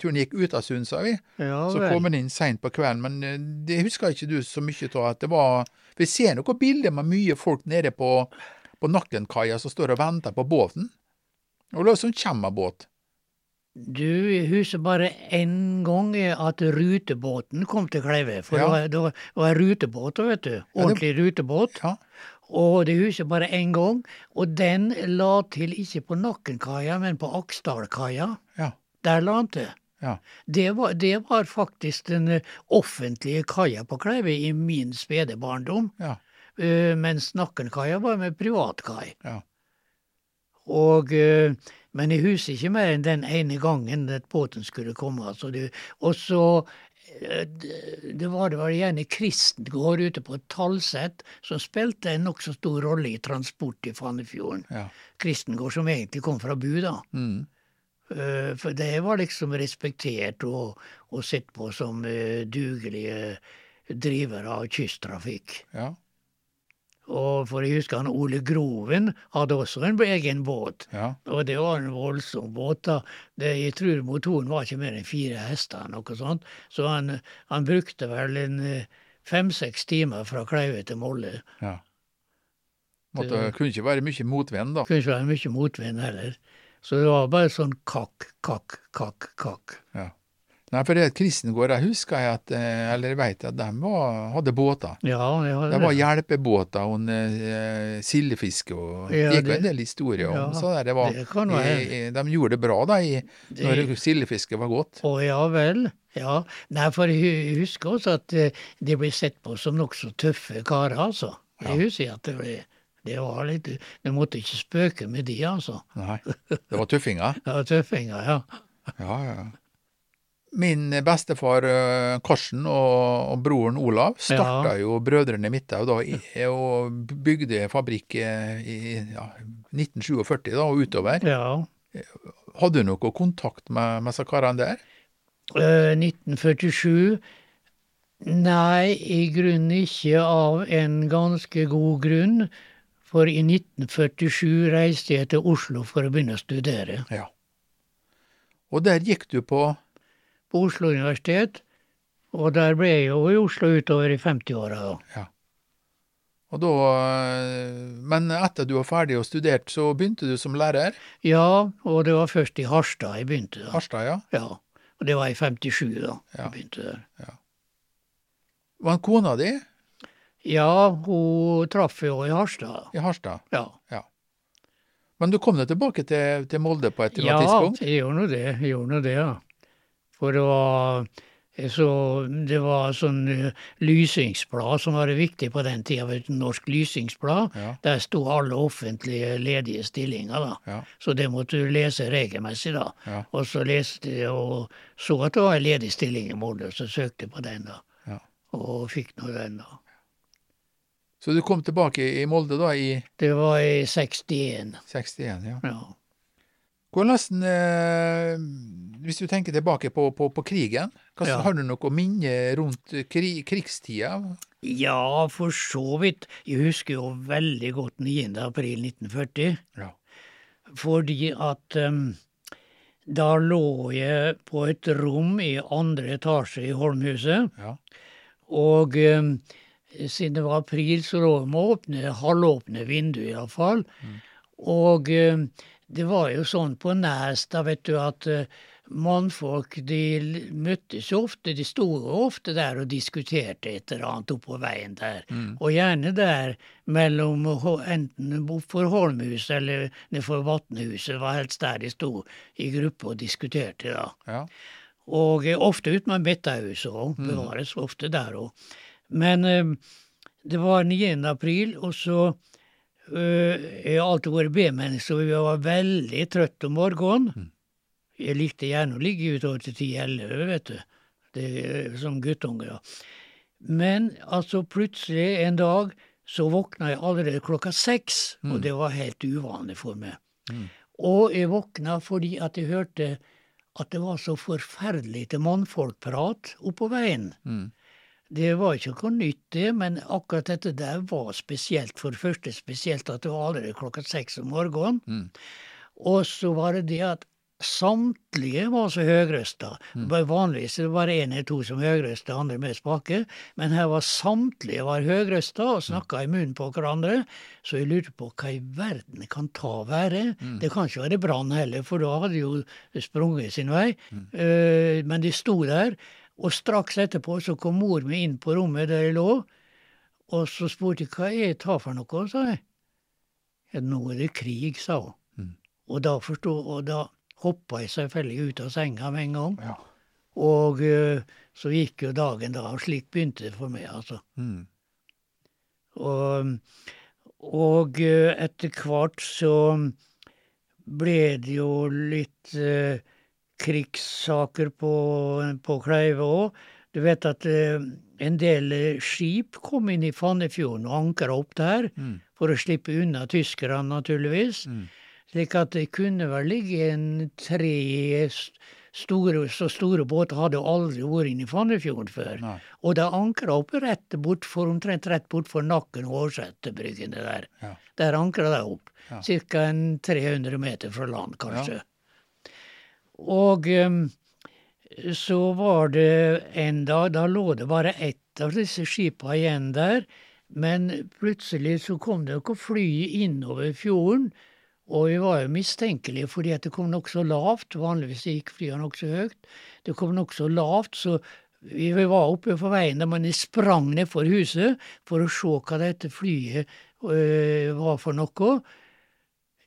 tror den gikk ut av Sund, sa vi. Så kom den inn seint på kvelden, men eh, det husker ikke du så mye av. at det var, Vi ser noen bilder med mye folk nede på, på Nakkenkaia som står og venter på båten. Og det er sånn kjemmerbåt. Du, jeg husker bare én gang at rutebåten kom til Kleive. For Ja. det, var, det var- rutebåt, vet du. det- Ordentlig rutebåt. Ja. Og det husker jeg bare én gang. Og den la til ikke på Nakkenkaia, men på Aksdalkaia. Ja. Der la han til. Ja. Det var, det var faktisk den eh, offentlige kaia på Kleive i min spede barndom. Ja. Uh, mens Nakkenkaia var med privatkai. Ja. Og, eh, men jeg husker ikke mer enn den ene gangen at båten skulle komme. Altså det, og så eh, det det var det var gjerne Kristengård ute på Talset som spilte en nokså stor rolle i transport i Fannefjorden. Ja. Kristengård som egentlig kom fra Bu, da. Mm. Eh, For det var liksom respektert og, og sett på som eh, dugelige drivere av kysttrafikk. ja. Og for jeg husker han Ole Groven hadde også en egen båt. Ja. Og det var en voldsom båt. da. Det, jeg tror motoren var ikke mer enn fire hester, noe sånt. Så han, han brukte vel en eh, fem-seks timer fra Kleive til Molle. ja. Måtte, kunne ikke være mye motvind, da. Kunne ikke være mye motvind heller. Så det var bare sånn kakk, kakk, kakk, kakk. Ja. Nei, for det Kristengård, jeg husker jeg at, eh, eller jeg vet at de var, hadde båter. Ja, det Det var hjelpebåter og uh, sildefiske og Ja, det gikk en del historier om. ja, så der det var, det kan være. i, i, de gjorde det bra da i, når sildefisket var godt. Å ja vel. Ja. Nei, for jeg husker også at eh, de ble sett på som nokså tøffe karer, altså. Jeg husker at det ble det var litt Du måtte ikke spøke med de, altså. Nei, det var tøffinger. Ja, tøffinger, ja. Ja, ja. Min bestefar eh, Karsten og, og broren Olav starta jo Brødrene Midthaug da, i- og bygde fabrikk eh, i ja, 1947 da, og utover. ja. Hadde du noe kontakt med, med disse karene der? Uh, 1947 Nei, i grunnen ikke av en ganske god grunn. For i 1947 reiste jeg til Oslo for å begynne å studere. Ja. Og der gikk du På Oslo universitet. Og der ble jeg jo i Oslo utover i 50-åra. da. og da, Men etter du var ferdig og studert, så begynte du som lærer? Ja, og det var først i Harstad jeg begynte. da. Harstad, ja. Ja, Og det var i 57 da Ja. jeg begynte der. Ja. Var han kona di Ja, hun traff jo i Harstad. i Harstad? Ja, ja. Men du kom deg tilbake til, til Molde på et eller ja annet tidspunkt? jeg gjorde nå det. Jeg gjorde nå det, ja. For det var Så det var sånn uh, lysingsblad som var viktig på den tida, norsk lysingsblad. Ja. Der sto alle offentlige ledige stillinger, da. Ja. Så det måtte du lese regelmessig, da. Ja. Og så leste jeg og så at det var en ledig stilling i Molde, så søkte jeg på den, da. Ja. Og fikk nå den, da. Så du kom tilbake i Molde da i Det var i 61, 61, ja. ja. Hvordan, eh, hvis du tenker tilbake på, på, på krigen, hva, Ja. har du noe minne rundt kri, krigstida? Ja, for så vidt. Jeg husker jo veldig godt 9. april 1940. Ja. Fordi at um, da lå jeg på et rom i andre etasje i Holmhuset. Ja. Og um, siden det var april, så lå jeg med åpne, halvåpne vinduer iallfall. Mm. Og em, det var jo sånn på Nes, da vet du at eh, mannfolk de møttes ofte, de sto ofte der og diskuterte et eller annet oppå veien der. Mm. Og gjerne der mellom enten for Holmhuset eller for Vatnhuset, var helst der de sto i gruppe og diskuterte, da. Ja. Og eh, ofte ut med Bettahuset òg, bevares ofte der òg. Men eh, det var 9. april, og så Jeg har alltid vært B-menneske, og jeg var veldig trøtt om morgenen. Jeg likte gjerne å ligge utover til 10-11, vet du. Det, som guttunge, ja. Men altså plutselig en dag så våkna jeg allerede klokka seks, og det var helt uvanlig for meg. Mm. Og jeg våkna fordi at jeg hørte at det var så forferdelig til mannfolkprat oppå veien. Mm. Det var ikke noe nytt, det, men akkurat dette der var spesielt. For det første spesielt at det var allerede klokka seks om morgenen. Mm. Og så var det det at samtlige var så høyrøsta. Mm. Vanligvis var det én eller to som høyrøsta, andre mest spake. Men her var samtlige var høyrøsta og snakka i munnen på hverandre. Så jeg lurte på hva i verden kan ta være. Det kan ikke være brann heller, for da hadde de jo sprunget sin vei. Eh, men de sto der. Og straks etterpå så kom mor mi inn på rommet der jeg lå, og så spurte jeg hva er det for noe, sa jeg. Ja, nå er det krig, sa hun. Mm. Og da forstod, og da hoppa jeg selvfølgelig ut av senga med en gang. Ja. Og eh, så gikk jo dagen da, og slik begynte det for meg, altså. Mm. Og, og eh, etter hvert så ble det jo litt eh, krigssaker på, på Kleive òg. Du vet at eh, en del eh, skip kom inn i Fannefjorden og ankra opp der, Mm. for å slippe unna tyskerne, naturligvis. Mm. Slik at det kunne vel ligge en tre store, så store båter hadde aldri vært inne i Fannefjorden før. Nei. Og de ankra opp rett bort for, omtrent rett bort for Nakken og Årsetebryggene der. Ja. Der ankra de opp. Ja. Ca. 300 meter fra land, kanskje. Og em, så var det en dag, da lå det bare ett av disse skipa igjen der. Men plutselig så kom det noe fly innover fjorden. Og vi var jo mistenkelige fordi at det kom nokså lavt. Vanligvis gikk flyene nokså høyt. Det kom nokså lavt, så vi var oppe på veien men vi sprang ned for huset for å se hva dette flyet øh, var for noe.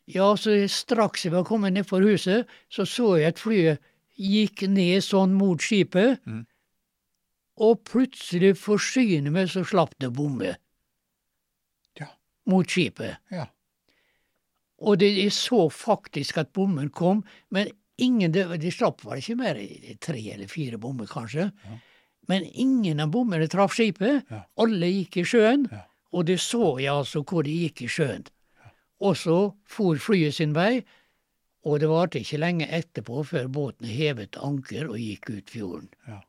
Ja, så straks jeg var kommet nedfor huset, så så jeg at flyet gikk ned sånn mot skipet. Mm. Og plutselig forsyne meg, så slapp det bomme Ja. mot skipet. Ja. Og det, jeg så faktisk at bommen kom, men ingen, de, de slapp vel ikke mer tre eller fire bommer, kanskje. Ja. Men ingen av bommene traff skipet. Alle gikk i sjøen, og det så jeg altså hvor de gikk i sjøen. Og så for flyet sin vei, og det varte ikke lenge etterpå før båten hevet anker og gikk ut fjorden. Ja.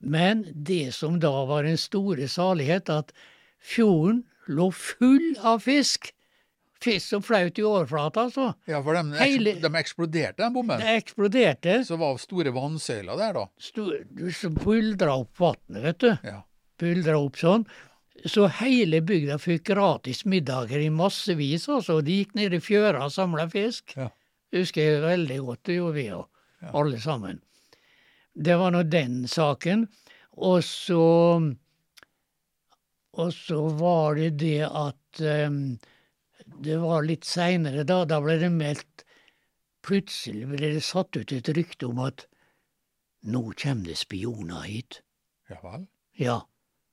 Men det som da var den store salighet, at fjorden lå full av fisk. Fisk som flaut i overflata, altså. ja, for de, Hele- de eksploderte, den bommen. De eksploderte. Så var store vannsøyler der, da. Stor, som buldra opp vannet, vet du. Ja. Buldra opp sånn. Så hele bygda fikk gratis middager i massevis, altså. De gikk ned i fjøra og samla fisk. Ja. Husker jeg veldig godt, det gjorde vi òg. Ja. Alle sammen. Det var nå den saken. Og så Og så var det det at um, Det var litt seinere, da. Da ble det meldt Plutselig ble det satt ut et rykte om at nå kommer det spioner hit. Ja vel. Ja.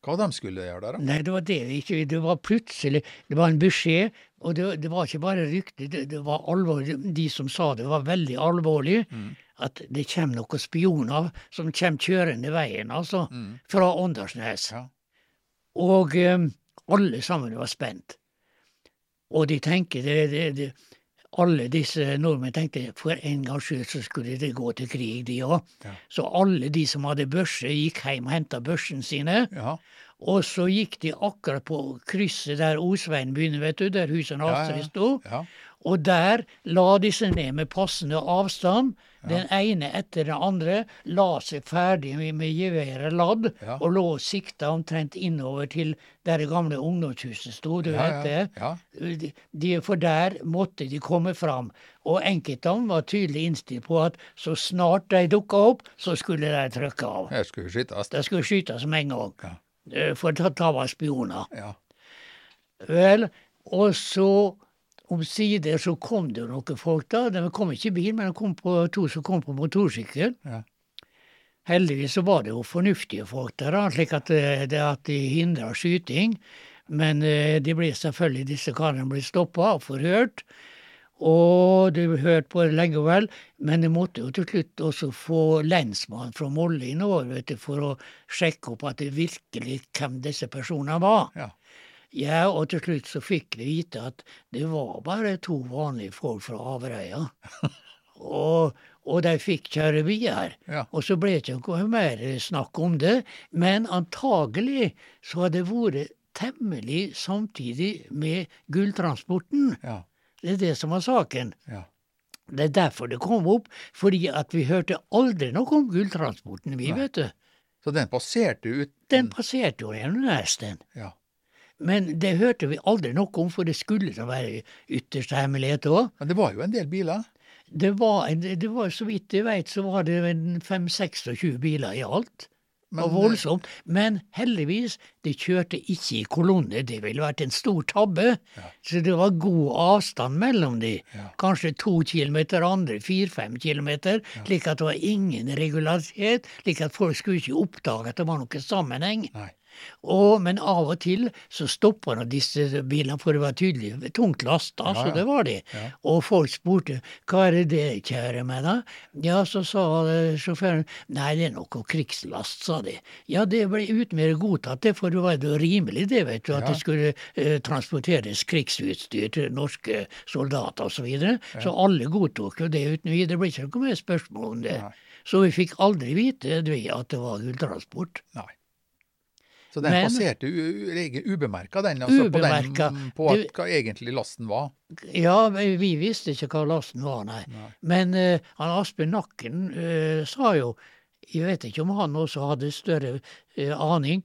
Hva de skulle gjøre der, da? Nei, det var det ikke. Det var plutselig Det var en beskjed, og det, det var ikke bare rykte, det, det var alvorlig. De som sa det, var veldig alvorlig. Mm. At det kommer noen spioner som kommer kjørende veien, altså. Mm. Fra Åndalsnes. Ja. Og um, alle sammen var spent. Og de tenker det, det, Alle disse nordmenn tenkte for en gangs skyld så skulle de gå til krig, de òg. Ja. Så alle de som hadde børse, gikk hjem og henta børsene sine. Ja. Og så gikk de akkurat på krysset der Osveien begynner, vet du, der huset Ja, ja. Astrid sto. ja. Og der la de seg ned med passende avstand. Den ene etter den andre la seg ferdig med, geværet ladd, Ja. og lå og sikta omtrent innover til der det gamle ungdomshuset sto, du Ja, vet det. ja. De, for der måtte de komme fram. Og enkelte av dem var tydelig innstilt på at så snart de dukka opp, så skulle de trykke av. Det skulle skytes. De skulle skytes med en gang. Eh, For da var spioner. Ja. Vel, og så omsider så kom det jo noen folk da. De kom ikke i bil, men de kom på, to som kom på motorsykkel. Ja. Heldigvis så var det jo fornuftige folk der, da, slik at, det, det at de hindra skyting. Men eh, de ble selvfølgelig, disse karene ble stoppa og forhørt. Og du hørte på det lenge og vel, men jeg måtte jo til slutt også få lensmannen fra Molde innover vet du, for å sjekke opp at det virkelig hvem disse personene var. Ja. Ja, og til slutt så fikk vi vite at det var bare to vanlige folk fra Averøya. og, og de fikk kjøre videre. Ja. Og så ble det ikke mer snakk om det. Men antagelig så hadde det vært temmelig samtidig med gulltransporten. Ja. Det er det som var saken. Ja. Det er derfor det kom opp, fordi at vi hørte aldri noe om gulltransporten, vi, Nei. vet du. Så den passerte ut Den passerte jo gjennom nesten. Ja. Men det hørte vi aldri noe om, for det skulle da være ytterste hemmelighet òg. Men det var jo en del biler. Det var, en- det var, så vidt jeg veit, så var det en 5-26 biler i alt. Det og Men, voldsomt. Men heldigvis, de kjørte ikke i kolonne. Det ville vært en stor tabbe. Ja. Så det var god avstand mellom de. Ja. Kanskje to kilometer, andre fire-fem kilometer. Slik at det var ingen regularitet. Slik at folk skulle ikke oppdage at det var noen sammenheng. Nei. Og, men av og til så stoppa nå disse bilene, for det var tydelig tungt lasta, Ja, så det var de. Ja. Og folk spurte hva er det kjære kjører med, da? Ja, så sa eh, sjåføren nei, det er noe krigslast, sa de. Ja, det ble uten mer godtatt, det, for det var jo rimelig det, vet du, at Ja. det skulle eh, transporteres krigsutstyr til norske soldater osv. Så, videre. så alle godtok jo det uten videre, det ble ikke noe mer spørsmål om det. Nei. Så vi fikk aldri vite det, at det var gulltransport. Nei. Så den Men- passerte ubemerka, den, altså Ubemerka. på, den, på hva egentlig lasten var. Ja, vi visste ikke hva lasten var, nei. Nei. Men uh, han Asbjørn Nakken uh, sa jo, jeg vet ikke om han også hadde større uh, aning,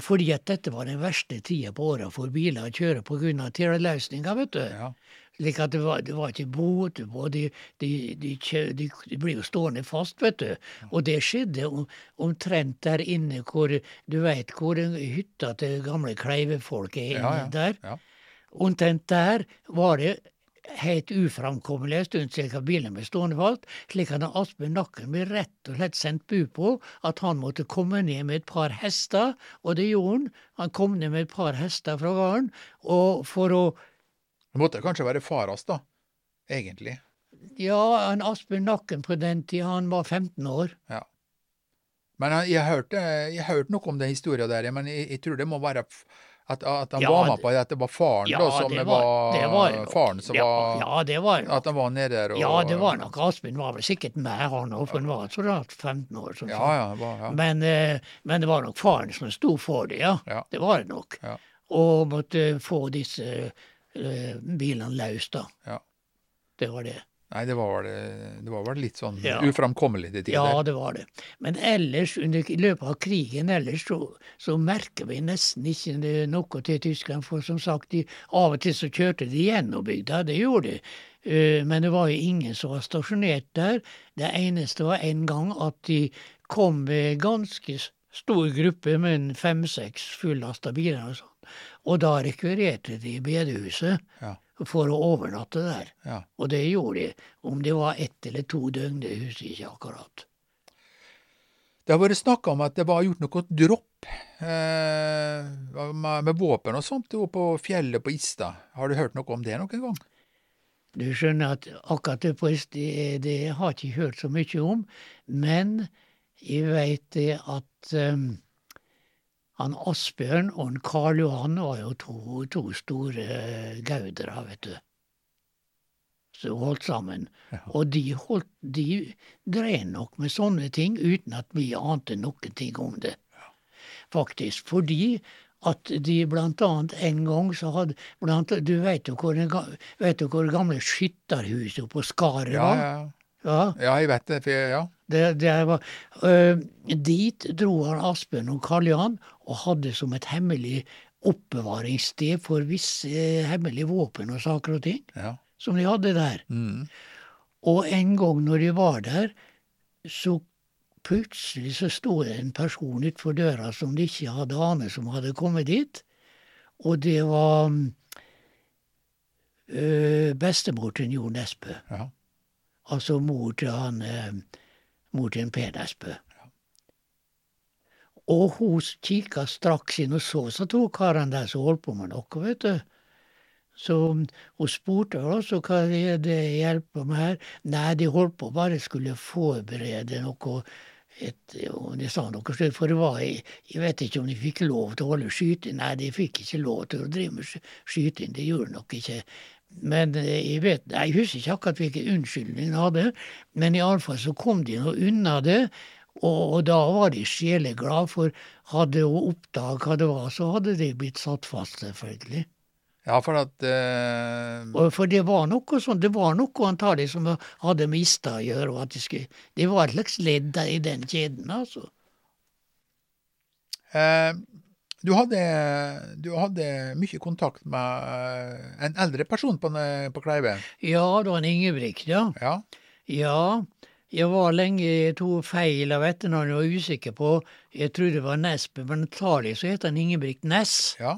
fordi at dette var den verste tida på året for biler å kjøre pga. tilreisninga, vet du. Ja. Slik at det var, det var ikke båt, på. de, de, de, de, ble jo stående fast, vet du. Og det skjedde om, omtrent der inne hvor Du veit hvor hytta til gamle Kleivefolk er Ja, ja. der? Ja. Omtrent der var det helt uframkommelig en stund, at bilen ble stående fast. Slik at Asbjørn Nakken ble rett og slett sendt bu på at han måtte komme ned med et par hester, og det gjorde han. Han kom ned med et par hester fra gården, og for å Det måtte kanskje være faras, da. Egentlig. Ja, han Asbjørn Nakken på den tida, han var 15 år. Ja. Men jeg, jeg hørte jeg hørte noe om den historien der, men jeg, jeg tror det må være at, at han Ja, var med på det, at det var faren Ja, da, som det var, var- det var- faren som ja, var Ja, det var nok. At han var nede der og Ja, det var nok Asbjørn var vel sikkert med han òg, for han var så rart 15 år. Sånn, Ja, ja. Var, ja. Men, eh, men det var nok faren som sto for det, ja. Det var det nok. Ja. Og måtte få disse bilene løs, da. Ja. Det var det. Nei, det var, vel, det var vel litt sånn Ja. uframkommelig til Ja, det var det. Men ellers, under, i løpet av krigen ellers, så, så merker vi nesten ikke noe til Tyskland. For som sagt, de, av og til så kjørte de gjennom bygda, det gjorde de. Eh, Men det var jo ingen som var stasjonert der. Det eneste var en gang at de kom med ganske stor gruppe med fem-seks fullasta biler og sånn. Og da rekvirerte de bedehuset Ja. for å overnatte der. Ja. Og det gjorde de. Om det var ett eller to døgn, det husker jeg ikke akkurat. Det har vært snakka om at det var gjort noe dropp eh, med, med våpen og sånt på fjellet på Ista. Har du hørt noe om det noen gang? Du skjønner at akkurat det, på, det, det har jeg ikke hørt så mye om, men jeg veit det at um, han Asbjørn og han Karl Johan var jo to, to store gaudere, vet du. Som holdt sammen. Ja. Og de, holdt, de drev nok med sånne ting uten at vi ante noen ting om det. Faktisk. Fordi at de blant annet en gang så hadde blant, Du veit jo vet du hvor det gamle skytterhuset på Skaret var? ja. Ja, ja, jeg vet det. For, jeg- ja. det, det var, øh, dit dro han Asbjørn og Karl Johan og hadde som et hemmelig oppbevaringssted for visse eh, hemmelige våpen og saker og ting ja. som de hadde der. Mm. Og en gang når de var der, så plutselig så sto det en person utenfor døra som de ikke hadde ane som hadde kommet dit. Og det var øh, bestemor til Jo Nesbø. ja. Altså mor til han eh, Mor til en Pedersbø. Og hun kikka straks inn og så så to karene der som holdt på med noe, vet du. Så hun spurte også hva det hjelper med her. Nei, de holdt på bare skulle forberede noe et, De sa noe slikt, for det var jeg, jeg vet ikke om de fikk lov til å holde skyting. Nei, de fikk ikke lov til å drive med sky- skyting. Det gjorde nok ikke. Men eh, jeg vet, jeg husker ikke akkurat hvilken unnskyldning de hadde, men iallfall så kom de nå unna det. Og, og da var de sjeleglade, for hadde hun oppdaget hva det var, så hadde de blitt satt fast, selvfølgelig. ja, for at uh... Og for det var noe sånn, det var noe antagelig som hadde mista å gjøre. og at de skulle, Det var et slags ledd i den kjeden, altså. eh, du, hadde, du hadde mye kontakt med en eldre person på, på Kleive. Ja, det var en Ingebrigt, ja. Ja. Ja, jeg var lenge jeg tok feil av etternavnet og var usikker på Jeg trodde det var Nesbø, men antagelig så het han Ingebrigt Næss. ja.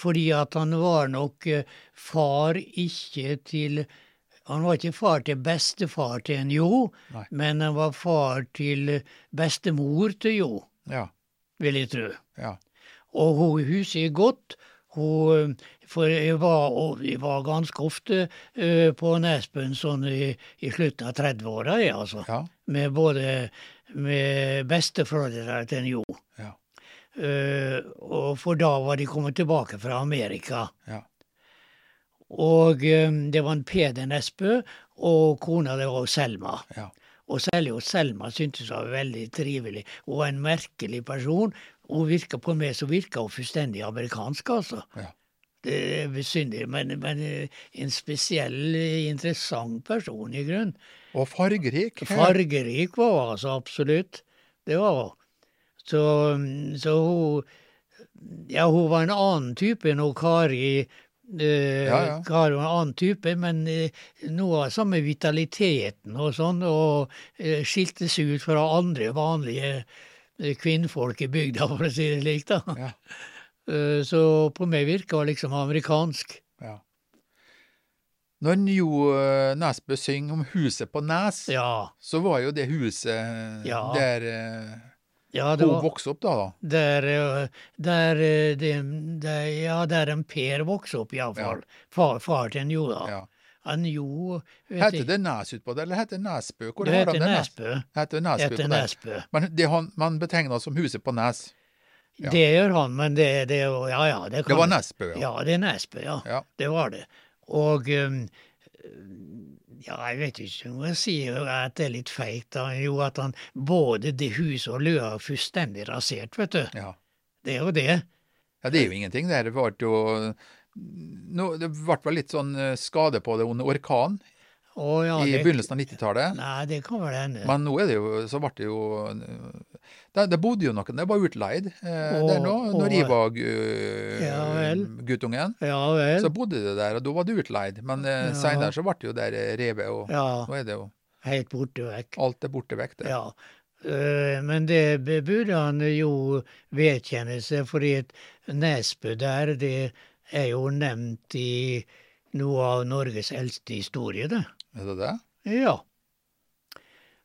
Fordi at han var nok eh, far ikke til Han var ikke far til bestefar til en Jo, Nei. men han var far til bestemor til Jo, Ja. vil jeg tro. Ja. Og hun jeg godt. Hun, for jeg var, jeg var ganske ofte eh, på Nesbøen sånn i, i slutten av 30-åra, jeg, altså. Ja. Med både med besteforeldre til Jo. Ja. Uh, og for da var de kommet tilbake fra Amerika. Ja. Og um, det var en Peder Nesbø, og kona det var Selma. Ja. Og særlig Selma syntes hun var veldig trivelig. Hun var en merkelig person. Hun virka på meg så virka hun fullstendig amerikansk, altså. Ja. Det er besynderlig, men, men eh, en spesiell, eh, interessant person, i grunnen. Og fargerik. Fargerik var hun altså, absolutt. Det var hun. Så, så hun Ja, hun var en annen type enn hun Kari. Eh, Ja, ja. Kari var en annen type, men eh, noe av samme vitaliteten og sånn, og eh, skilte seg ut fra andre vanlige eh, kvinnfolk i bygda, for å si det slik, da. Ja. Eh, så på meg virka liksom amerikansk. Ja. Når Jo eh, Nesbø synger om huset på Nes, Ja. så var jo det huset Ja. der eh, ja det hun vokste opp, da. da. Der, eh, der, eh, der, ja, der en Per vokste opp, iallfall. Far, far til en Jo, da. Han Jo Heter det Nes utpå der, eller heter det Nesbø? Hvor Det heter? Nesbø. Heter Nesbø Heter? Nesbø. Men det han, man betegner som huset på Nes. Ja. Det gjør han, men det, det Ja, ja. Det, kan Det var Nesbø, ja. Ja, det er Nesbø, ja. Ja. Det var det. Og um, ja, jeg vet ikke om jeg sier at det er litt feigt. Jo, at han både det huset og løa er fullstendig rasert, vet du. ja. Det er jo det. Ja, det er jo ingenting. Det ble jo nå, Det ble litt sånn eh, skade på det under orkan Oh, ja, i begynnelsen av 90-tallet. Nei, det kan vel hende. Men nå er det jo, så ble det jo Det, det bodde jo noen, det var utleid eh, oh, der nå. Når å. jeg var Ja vel. guttungen, Ja så bodde det der, og da var det utleid. Men eh, Ja. senere så ble det jo der revet, og nå er det jo helt borte vekk. Alt er borte vekk, det. Ja. Eh, Men det burde han jo vedkjenne seg, fordi et Nesbø der, det er jo nevnt i noe av Norges eldste historie, det. Er det det? Ja.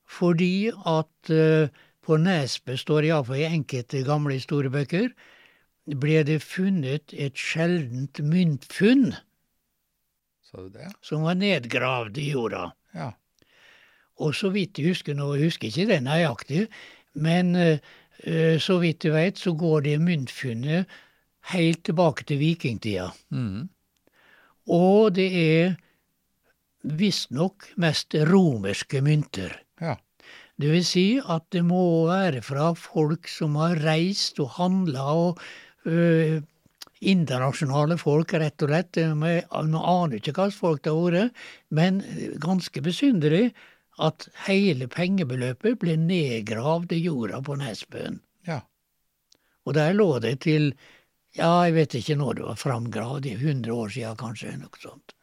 Fordi at eh, på Nesbø står iallfall i enkelte gamle historiebøker, ble det funnet et sjeldent myntfunn du det? som var nedgravd i jorda. Ja. Og så vidt jeg husker nå, jeg husker ikke det nøyaktig, men eh, eh, så vidt jeg veit, så går det myntfunnet helt tilbake til vikingtida. Mm. Og det er visstnok mest romerske mynter. Ja. Det vil si at det må være fra folk som har reist og handla og øh, internasjonale folk, rett og slett. Vi aner ikke hva slags folk det har vært, men ganske besynderlig at hele pengebeløpet ble nedgravd i jorda på Nesbøen. ja. Og der lå det til ja, jeg vet ikke når det var framgravd, i 100 år siden kanskje, noe sånt.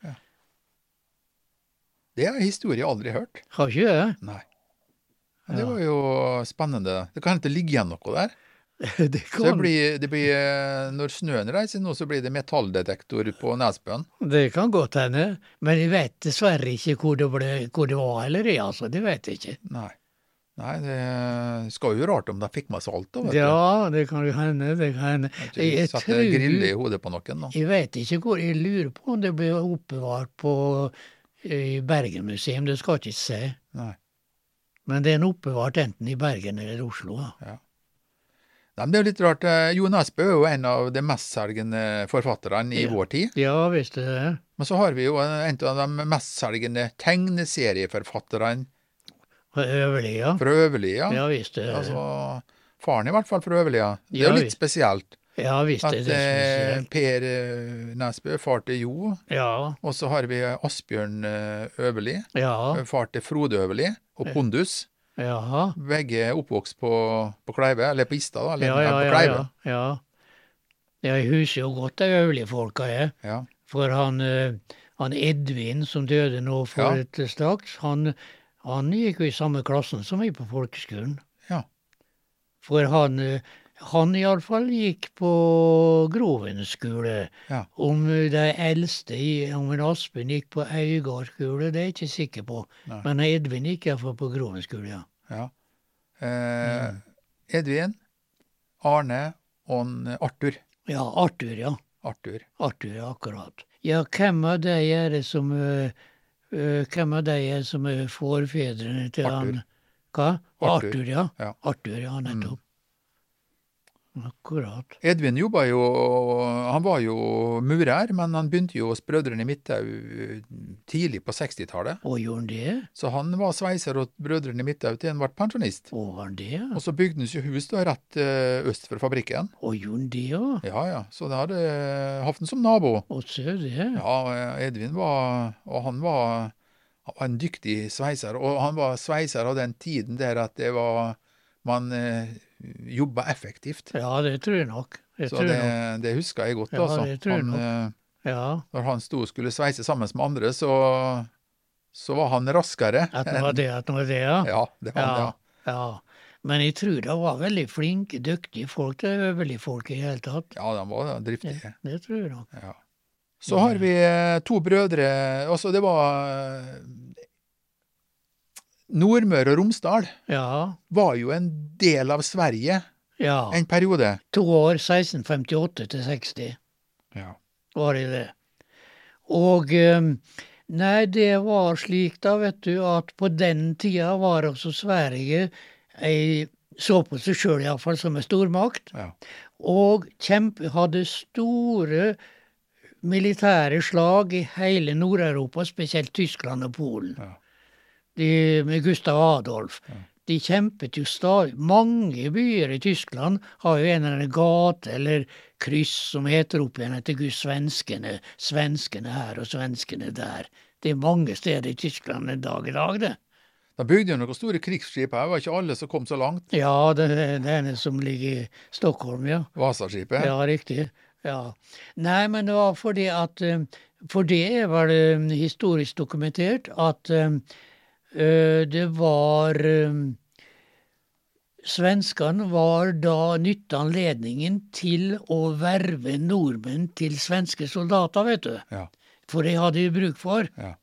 Det er historie jeg aldri hørt. Har ikke det? Nei. Men det Ja. var jo spennende. Det kan hende det ligger igjen noe der. det Så det kan, blir, det blir, eh, når snøen reiser nå, så blir det metalldetektor på Nesbøen. det kan godt hende, men jeg vet dessverre ikke hvor det, ble, hvor det var eller i, altså. Det vet jeg ikke. Nei. Nei, det skal jo rart om de fikk med seg alt, da. Ja, det kan jo hende, det kan hende. Jeg, jeg, Sette grille i hodet på noen, da. jeg vet ikke hvor, jeg lurer på om det ble oppbevart på i Bergenmuseum, det skal jeg ikke se. Nei. Men det er en oppbevart enten i Bergen eller Oslo. da. Nei, men det er jo litt rart. eh, Jo Nesbø er jo en av de mestselgende forfatterne i Ja. vår tid. Ja visst er det. Men så har vi jo en av de mestselgende tegneserieforfatterne Øverlia. fra Øverlia. Ja visst er det. Altså, faren i hvert fall fra Øverlia. Det er Ja, jo litt spesielt Ja visst er at det er det spesielt. Per eh, Nesbø, far til Jo, Ja, og så har vi Asbjørn eh, Øverli, ja, far til Frode Øverli, og Pondus. ja. Begge oppvokst på, på Kleive, eller på Ista, da. Eller Ja, ja, på ja. Kleive. ja, ja. Jeg husker jo godt de Øverli-folka, jeg. Ja. For han, eh, han Edvin som døde nå for Ja. et straks, han, han gikk jo i samme klassen som meg på folkeskolen. Ja. For han, eh, han iallfall gikk på Groven skole. Ja. Om de eldste, om en Aspen gikk på Øygard skole, det er jeg ikke sikker på. Nei. Men Edvin gikk iallfall på Groven skole, ja. ja. Eh, Edvin, Arne og Arthur. Ja, Arthur, ja. Arthur. Arthur, akkurat. Ja, hvem av de er det som øh, Hvem av de er som er forfedrene til Arthur. han Hva? Arthur. Arthur, ja. Ja. Arthur, ja, nettopp. Akkurat. Edvin jobba jo Han var jo murer, men han begynte jo hos Brødrene Midthaug tidlig på 60-tallet. Og gjorde han det? Så han var sveiser hos Brødrene Midthaug til han ble pensjonist. Og var han det? Og så bygde han seg hus da rett eh, øst for fabrikken. Og gjorde han det, ja? Ja, ja. Så det hadde hatt han som nabo. Og se det. Ja, eh, Edvin var Og han var, han var en dyktig sveiser. Og han var sveiser av den tiden der at det var Man eh, jobba effektivt. Ja, det tror jeg nok. Det Så tror det, nok. det husker jeg godt, Ja, altså. det tror jeg Han, nok. eh, Ja, når han sto og skulle sveise sammen med andre, så, så var han raskere. at det var det, at det var det, ja. Ja, det var ja. ja. ja. Men jeg tror det var veldig flinke, dyktige folk, det øvrige folk i det hele tatt. Ja, de var driftige. det tror jeg nok. Ja. Så har vi eh, to brødre Altså, det var Nordmøre og Romsdal Ja, var jo en del av Sverige ja. en periode. To år, 1658 til 60, Ja. var det det. Og eh, Nei, det var slik, da, vet du, at på den tida var også Sverige ei så på seg sjøl iallfall som en stormakt, Ja. og kjempe, hadde store militære slag i hele Nord-Europa, spesielt Tyskland og Polen. Ja. De, med Gustav Adolf. De kjempet jo stadig. Mange byer i Tyskland har jo en eller annen gate eller kryss som heter opp igjen etter Gud svenskene. Svenskene her og svenskene der. Det er mange steder i Tyskland en dag i dag, det. De bygde jo noen store krigsskip her, det var ikke alle som kom så langt. Ja, det, det ene som ligger i Stockholm, ja. Vasaskipet. Ja, riktig. Ja. Nei, men det var fordi at eh, For det er vel eh, historisk dokumentert at eh, det var eh, Svenskene var da nytta anledningen til å verve nordmenn til svenske soldater, vet du. Ja. For det hadde de bruk for. Ja.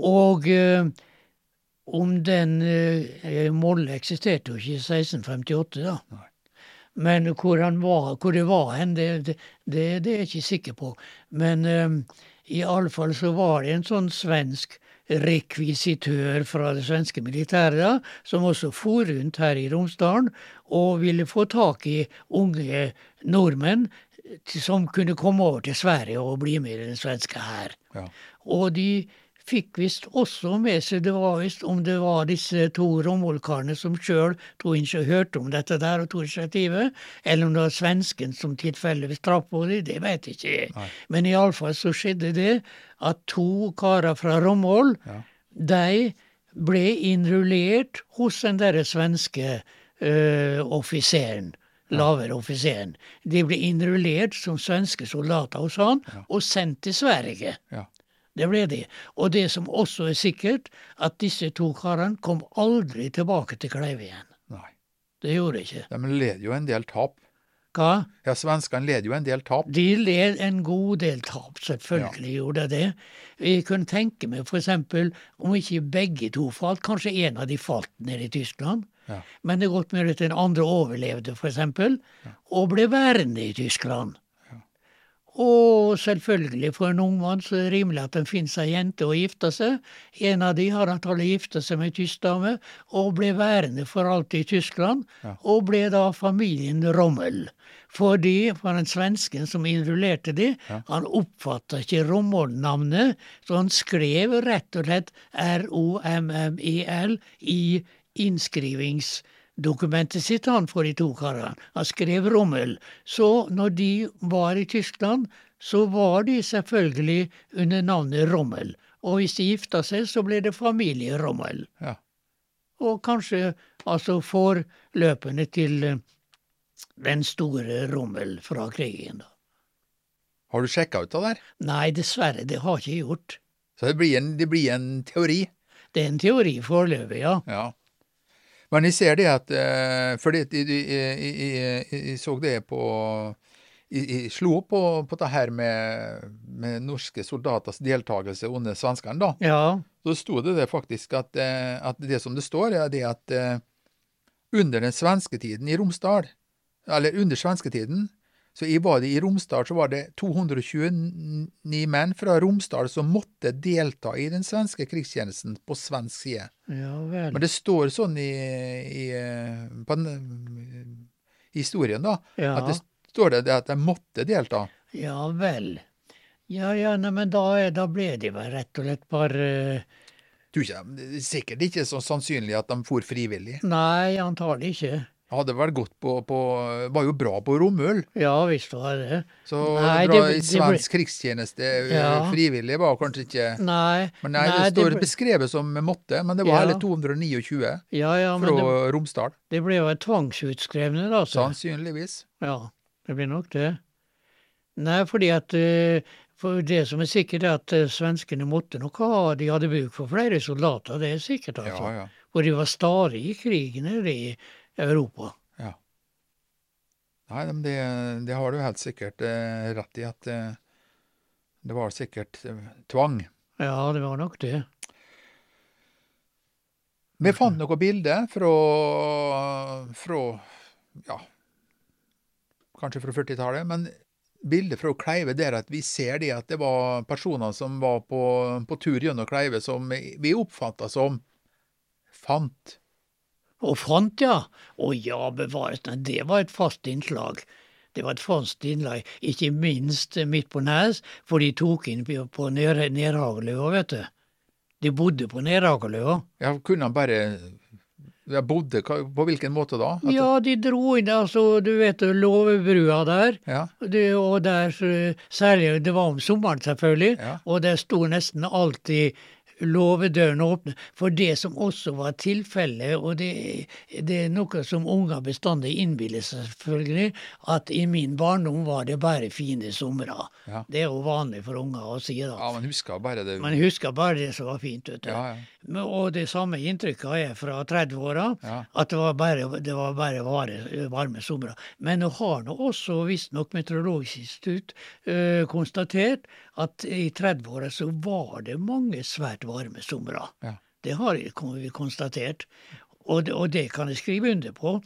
Og eh, Om den eh, Molle eksisterte jo ikke i 1658, da. Nei. Men hvor, han var, hvor det var hen, det, det, det, er jeg ikke sikker på. Men eh, i alle fall så var det en sånn svensk rekvisitør fra det svenske militæret, da, som også for rundt her i Romsdalen og ville få tak i unge nordmenn som kunne komme over til Sverige og bli med i den svenske hær. Ja. Og de fikk visst også med seg, det var visst om det var disse to Romold-karene som sjøl hørte om dette der og tok initiativet, eller om det var svensken som tilfeldigvis traff på dem, det vet jeg ikke. Nei. Men iallfall så skjedde det at to karer fra Romold, Ja. de ble innrullert hos den derre svenske uh, offiseren. Lavere offiseren. De ble innrullert som svenske soldater hos han, og sendt til Sverige. Ja. Det ble de. Og det som også er sikkert, at disse to karene kom aldri tilbake til Kleive igjen. Nei. Det gjorde de ikke. De led jo en del tap. Hva? Ja, svenskene led jo en del tap. De led en god del tap, selvfølgelig gjorde de det. Jeg kunne tenke meg eksempel, om ikke begge to falt, kanskje en av de falt nede i Tyskland. Ja. Men det er godt mulig at den andre overlevde, for eksempel, og ble værende i Tyskland. Og selvfølgelig, for en ung mann så er det rimelig at en finner seg jente og gifter seg. En av de har antallet gifta seg med ei tysk dame, og ble værende for alltid i Tyskland, Ja. og ble da familien Rommel. Fordi, for den svensken som innrullerte de, Ja. han oppfatta ikke Rommel-navnet, så han skrev rett og slett R-O-M-M-E-L i innskrivingsdokumentet sitt han for de to karene. Han skrev Rommel. Så når de var i Tyskland, så var de selvfølgelig under navnet Rommel. Og hvis de gifta seg, så ble det familie Rommel. Ja. Og kanskje altså forløpende til eh, den store Rommel fra krigen. da. Har du sjekka ut det der? Nei, dessverre, det har jeg ikke gjort. Så det blir en, det blir en teori. Det er en teori foreløpig, ja. Ja. Men jeg ser det at eh, Fordi jeg, jeg, jeg, jeg, så det på Jeg, slo på, på det her med, med norske soldaters deltakelse under svenskene, da. Ja, Så sto det det faktisk at, eh, at det som det står, er det at eh, under den svenske tiden i Romsdal, eller under svensketiden, så i, var det i Romsdal så var det 229 menn fra Romsdal som måtte delta i den svenske krigstjenesten på svensk side. ja vel. Men det står sånn i, i, eh, på den, historien, da, Ja. at det står det at de måtte delta. Ja vel. Ja ja, nei, men da, da ble de vel rett og slett bare er sikkert ikke så sannsynlig at de for frivillig. Nei, antagelig ikke. Hadde vel gått på, på Var jo bra på romøl. Ja visst var det. Så Nei, dra det- i det svensk krigstjeneste eh, Ja. frivillig var kanskje ikke Nei, Men nei, nei, det står ble- beskrevet som måtte, men det var Ja. hele 229 Ja ja, fra det, Romsdal. det ble jo tvangsutskrevne, da. så- Sannsynligvis. Ja, det blir nok det. Nei, fordi at eh, For det som er sikkert, er at eh, svenskene måtte nok ha De hadde bruk for flere soldater, det er sikkert, altså. Ja, ja. For de var stadig i krig nede i Europa. ja. Nei, men det, det har du helt sikkert eh, rett i, at eh, det var sikkert eh, tvang. Ja, det var nok det. Vi fant noen bilder fra, fra ja, kanskje fra 40-tallet, men bilder fra Kleive der at vi ser det at det var personer som var på, på tur gjennom Kleive som vi oppfatta som fant. Og fant, ja. Å ja, bevares, det var et fast innslag. Det var et fast innlag, ikke minst midt på Nes, for de tok inn på- på Ned- Nedhageløa, vet du. De bodde på Nedhageløa. Ja, kunne han bare ja, bodde På hvilken måte da? At- Ja, de dro inn, altså, du vet låvebrua der. ja. Det, og der, særlig, det var om sommeren selvfølgelig, Ja. og der sto nesten alltid låvedørene åpne. For det som også var tilfellet, og det, det er noe som unger bestandig innbiller seg selvfølgelig, at i min barndom var det bare fine somre. Ja. Det er jo vanlig for unger å si da. ja, man husker bare det. Man husker bare det som var fint. vet du. Ja, ja. Men- Og det samme inntrykket har jeg fra 30-åra, Ja. at det var bare, det var bare vare, varme somre. Men nå har nå også visstnok Meteorologisk institutt øh, konstatert at i 30-åra så var det mange svært varme somre. Ja. Det har vi konstatert. Og det, og det kan jeg skrive under på.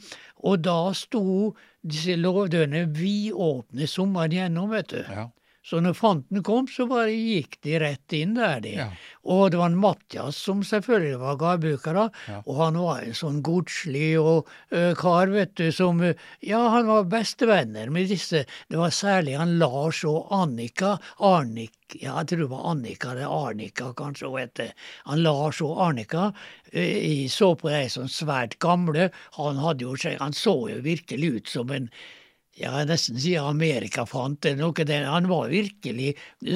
Og da sto disse låvdørene vidåpne sommeren gjennom, vet du. Ja. Så når fanten kom, så bare gikk de rett inn der, de. Ja. Og det var en Matjas som selvfølgelig var gardbruker, da. Ja. Og han var en sånn godslig og ø, kar, vet du, som ø, Ja, han var bestevenner med disse. Det var særlig han Lars og Annika. Arnik, ja, jeg tror det var Annika eller Arnika, kanskje hun het. Han Lars og Arnika. Jeg så på ei som svært gamle. Han jo Han så jo virkelig ut som en ja, jeg nesten sier amerikafant eller noe der. Han var virkelig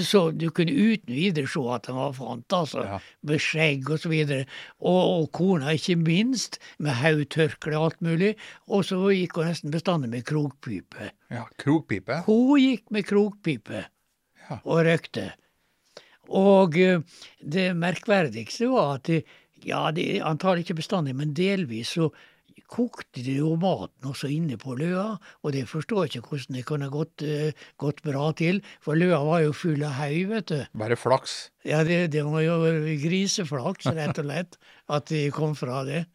så Du kunne uten videre se at han var fant, altså. Ja. Med skjegg og så videre. Og, og kona, ikke minst, med haugtørkle og alt mulig. Og så gikk hun nesten bestandig med krokpipe. ja. Krokpipe. Hun gikk med krokpipe Ja. og røykte. Og eh, det merkverdigste var at de, ja, de, antagelig ikke bestandig, men delvis så kokte de jo maten også inne på løa, og det forstår jeg ikke hvordan det kunne gått, eh, gått bra til, for løa var jo full av haug, vet du. Bare flaks. Ja, det, det var jo griseflaks, rett og slett, at de kom fra det.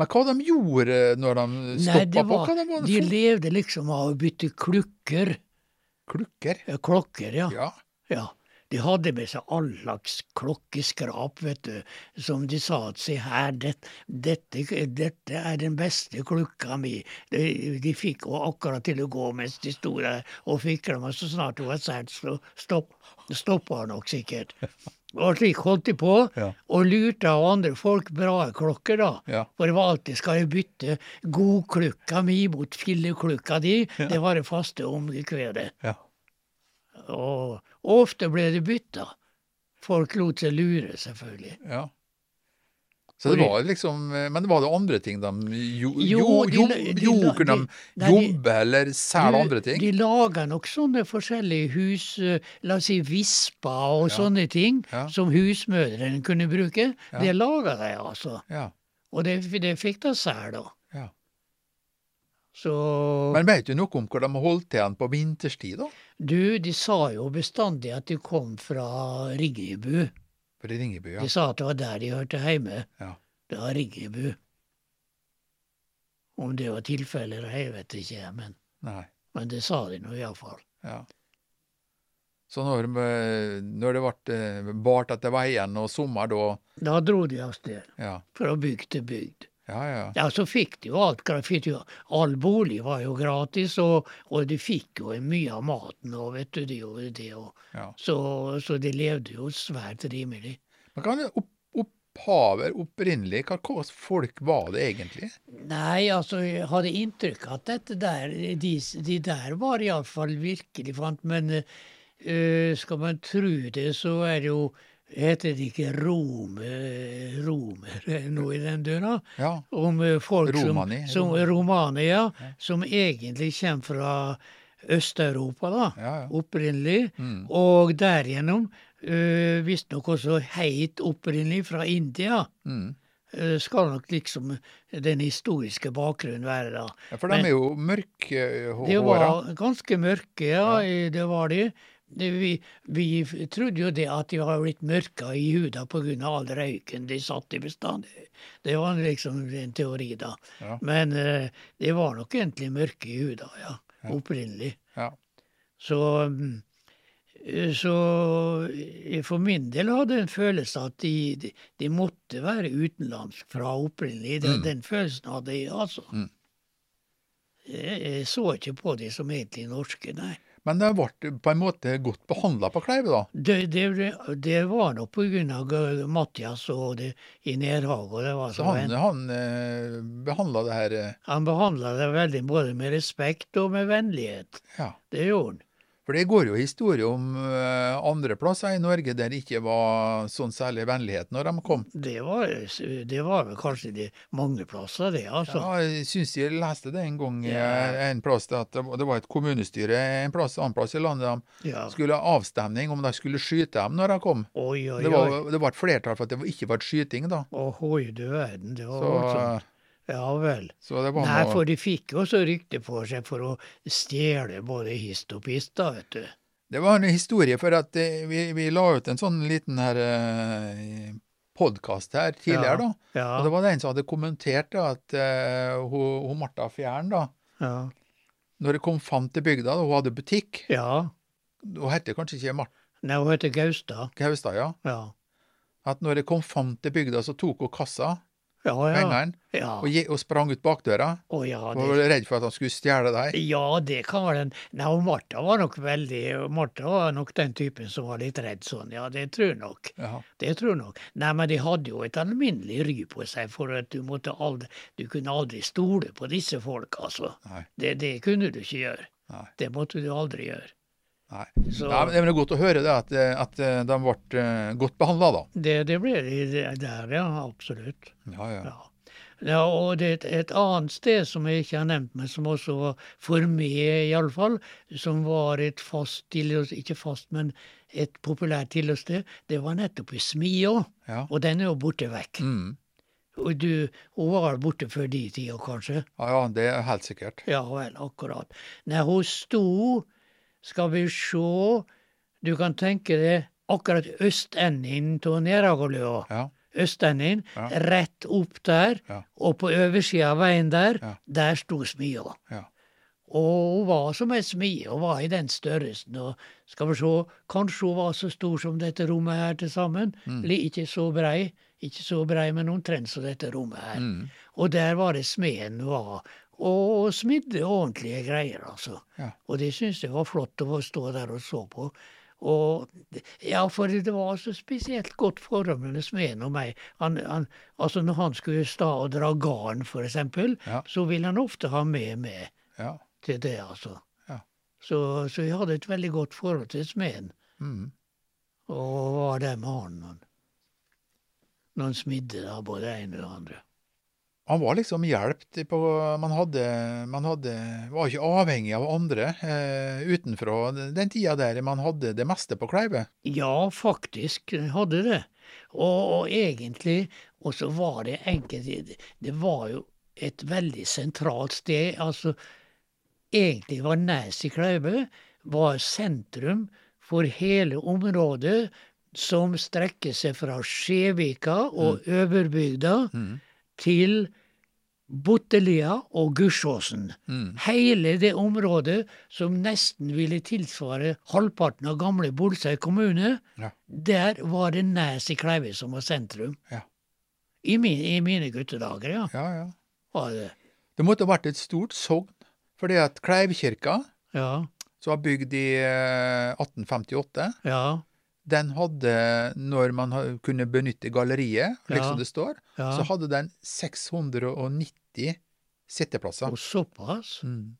Men hva de gjorde når de stoppa på? Hva de, var de levde liksom av å bytte klukker. klukker? Klokker, ja. Ja. Ja, de hadde med seg all slags klokkeskrap, vet du, som de sa at se her, det, dette, dette er den beste klokka mi. De, de fikk henne akkurat til å gå mens de sto der og fikla, men så snart hun var sært, så stopp, stoppa hun nok sikkert. Og slik holdt de på, Ja. og lurte av andre folk bra klokker, da. Ja. For det var alltid skal jeg bytte godklukka mi mot filleklokka di. Det var det faste omkvedet. ja. Og ofte ble det bytta. Folk lot seg lure, selvfølgelig. ja. Så det var liksom Men var det andre ting de gjorde? Jo, Kunne de- jobbe eller selge andre ting? De laga nok sånne forskjellige hus, eh, la oss si visper og Ja. sånne ting, Ja. som husmødrene kunne bruke. Ja. Det laga de, altså. Ja. Og det, det fikk de selge, da. Så Men vet du noe om hvor de holdt igjen på vinterstid, da? du, de sa jo bestandig at de kom fra Ringebu. Fra Ringebu, ja. De sa at det var der de hørte hjemme. Ja. Det var Ringebu. Om det var tilfellet, jeg vet ikke, men, Nei. men det sa de nå iallfall. Ja. Så når, eh, når det ble eh, bart etter veien og sommer, da Da dro de av sted, Ja, fra bygd til bygd. Ja. ja. Ja, så fikk de jo alt. gra- Fikk jo, all bolig var jo gratis, og, og de fikk jo mye av maten og vet du, de gjorde det. Og, ja. så, så de levde jo svært rimelig. Men kan det opp, opphaver opprinnelig, hva slags folk var det egentlig? Nei, altså, jeg hadde inntrykk av at dette der, de, de der var iallfall virkelig fant, men øh, skal man tro det, så er det jo Heter det ikke Rome, romer eh, noe i den døra? Ja. Om eh, folk Romani, som, som Romani, ja, som egentlig kommer fra Øst-Europa, da, Ja, opprinnelig. Mm. Og derigjennom uh, visstnok også heit opprinnelig fra India. Mm. Uh, skal nok liksom den historiske bakgrunnen være, da. ja for de Men- er jo mørke håra? De var ganske mørke, ja, det var de. Det, vi, vi trodde jo det at de var blitt mørka i huda pga. all røyken de satt i bestandig. Det var liksom en teori, da. Ja. Men eh, de var nok egentlig mørke i huda, ja. Opprinnelig. Ja. Så mm, så eh, for min del hadde jeg en følelse at de, de, de måtte være utenlandsk fra opprinnelig. Den, Mm. den følelsen hadde jeg, altså. Mm. Jeg, jeg så ikke på de som egentlig norske, nei. Men de ble på en måte godt behandla på Kleive, da. Det, det, det var nok av Mathias og det i Nedhag. og det var Så han, han eh, behandla det her eh, han behandla det veldig både med respekt og med vennlighet. Ja. Det gjorde han. For det går jo historie om eh, andre plasser i Norge der det ikke var sånn særlig vennlighet når de kom. Det var, det var vel kanskje de mange plasser, det, altså. Ja, jeg syns jeg leste det en gang eh, Ja. en plass, det at det var- et kommunestyre en plass, annen plass i landet. Ja. Skulle ha avstemning om de skulle skyte dem når de kom. Oi, oi, Det oi. var, det var et flertall for at det ikke var skyting, da. Ohoi, du verden. Det var Så, voldsomt. Ja vel. så Nei, for de fikk jo også rykte på seg for å stjele både hist og pist, da, vet du. Det var en historie, for at eh, vi, vi la ut en sånn liten her eh, podkast her tidligere, da. Ja. Og det var den som hadde kommentert da, at uh, hun, hun Martha Fjern, da, Ja. når det kom fant til bygda, da hun hadde butikk ja. Hun heter kanskje ikke Martha Nei, hun heter Gaustad. Gaustad, ja. Ja. At når det kom fant til bygda, så tok hun kassa, Ja, ja. pengene, Ja. og, og sprang ut bakdøra. Oh, ja, det, var redd for at han skulle stjele dem. ja, det kan være den Nei, Martha var nok veldig Martha var nok den typen som var litt redd sånn, ja, det tror jeg nok. Ja. Det tror jeg nok. Nei, men de hadde jo et alminnelig ry på seg, for at du måtte aldri Du kunne aldri stole på disse folk, altså. Det, det kunne du ikke gjøre. Nei. Det måtte du aldri gjøre. Nei. Så Ja, men det er godt å høre det, at, eh, at eh, de ble eh, godt behandla, da. det, det ble de der, ja. Absolutt. Ja, ja. Ja. Ja, og det er et, et annet sted som jeg ikke har nevnt, men som også var for meg iallfall, som var et fast tilholdssted, ikke fast, men et populært tilholdssted, det var nettopp i Smia. Ja. Og den er jo borte vekk. Mm. Og du, hun var borte før de tida, kanskje? ja, ja, det er helt sikkert. Ja vel, akkurat. Nei, hun sto, skal vi sjå, du kan tenke deg akkurat østenden av Neragoløa. Ja. Østenden, Ja. rett opp der, Ja. og på oversida av veien der, der sto smia. Ja. Og hun var som ei smie, hun var i den størrelsen. Og skal vi se, kanskje hun var så stor som dette rommet her til sammen. Mm. Ikke så brei, ikke så brei, men omtrent som dette rommet her. Mm. Og der var det smeden var, og smidde ordentlige greier, altså. Ja. Og det syntes jeg var flott å få stå der og så på. Og ja, for det var altså spesielt godt forhold mellom smeden og meg. Han, han, altså når han skulle sta og dra garn, eksempel, Ja. så ville han ofte ha med meg Ja. til det, altså. Ja. Så, så jeg hadde et veldig godt forhold til smeden, Mm. og var der med han Noen han- når han smidde da, både det ene og det andre. Han var liksom hjulpet på Man hadde, man hadde var ikke avhengig av andre eh, utenfra. Den tida der man hadde det meste på Kleive. Ja, faktisk hadde det. Og, og egentlig Og så var det enkelt det- var jo et veldig sentralt sted. Altså, egentlig var Nes i Kleive var sentrum for hele området som strekker seg fra Skjevika og Øverbygda Mm. til Bottelia og Gursåsen. Mm. Hele det området som nesten ville tilsvare halvparten av gamle Bolsøy kommune, Ja. der var det Næs i Kleive som var sentrum. Ja. I, min, I mine guttedager, ja. Ja, ja. Det. Det måtte ha vært et stort sogn. Fordi at Kleivkirka, Ja, som var bygd i eh, 1858, ja, den hadde, når man kunne benytte galleriet, Ja. liksom det står, ja. så hadde den 690 sitteplasser. Og såpass? Mm.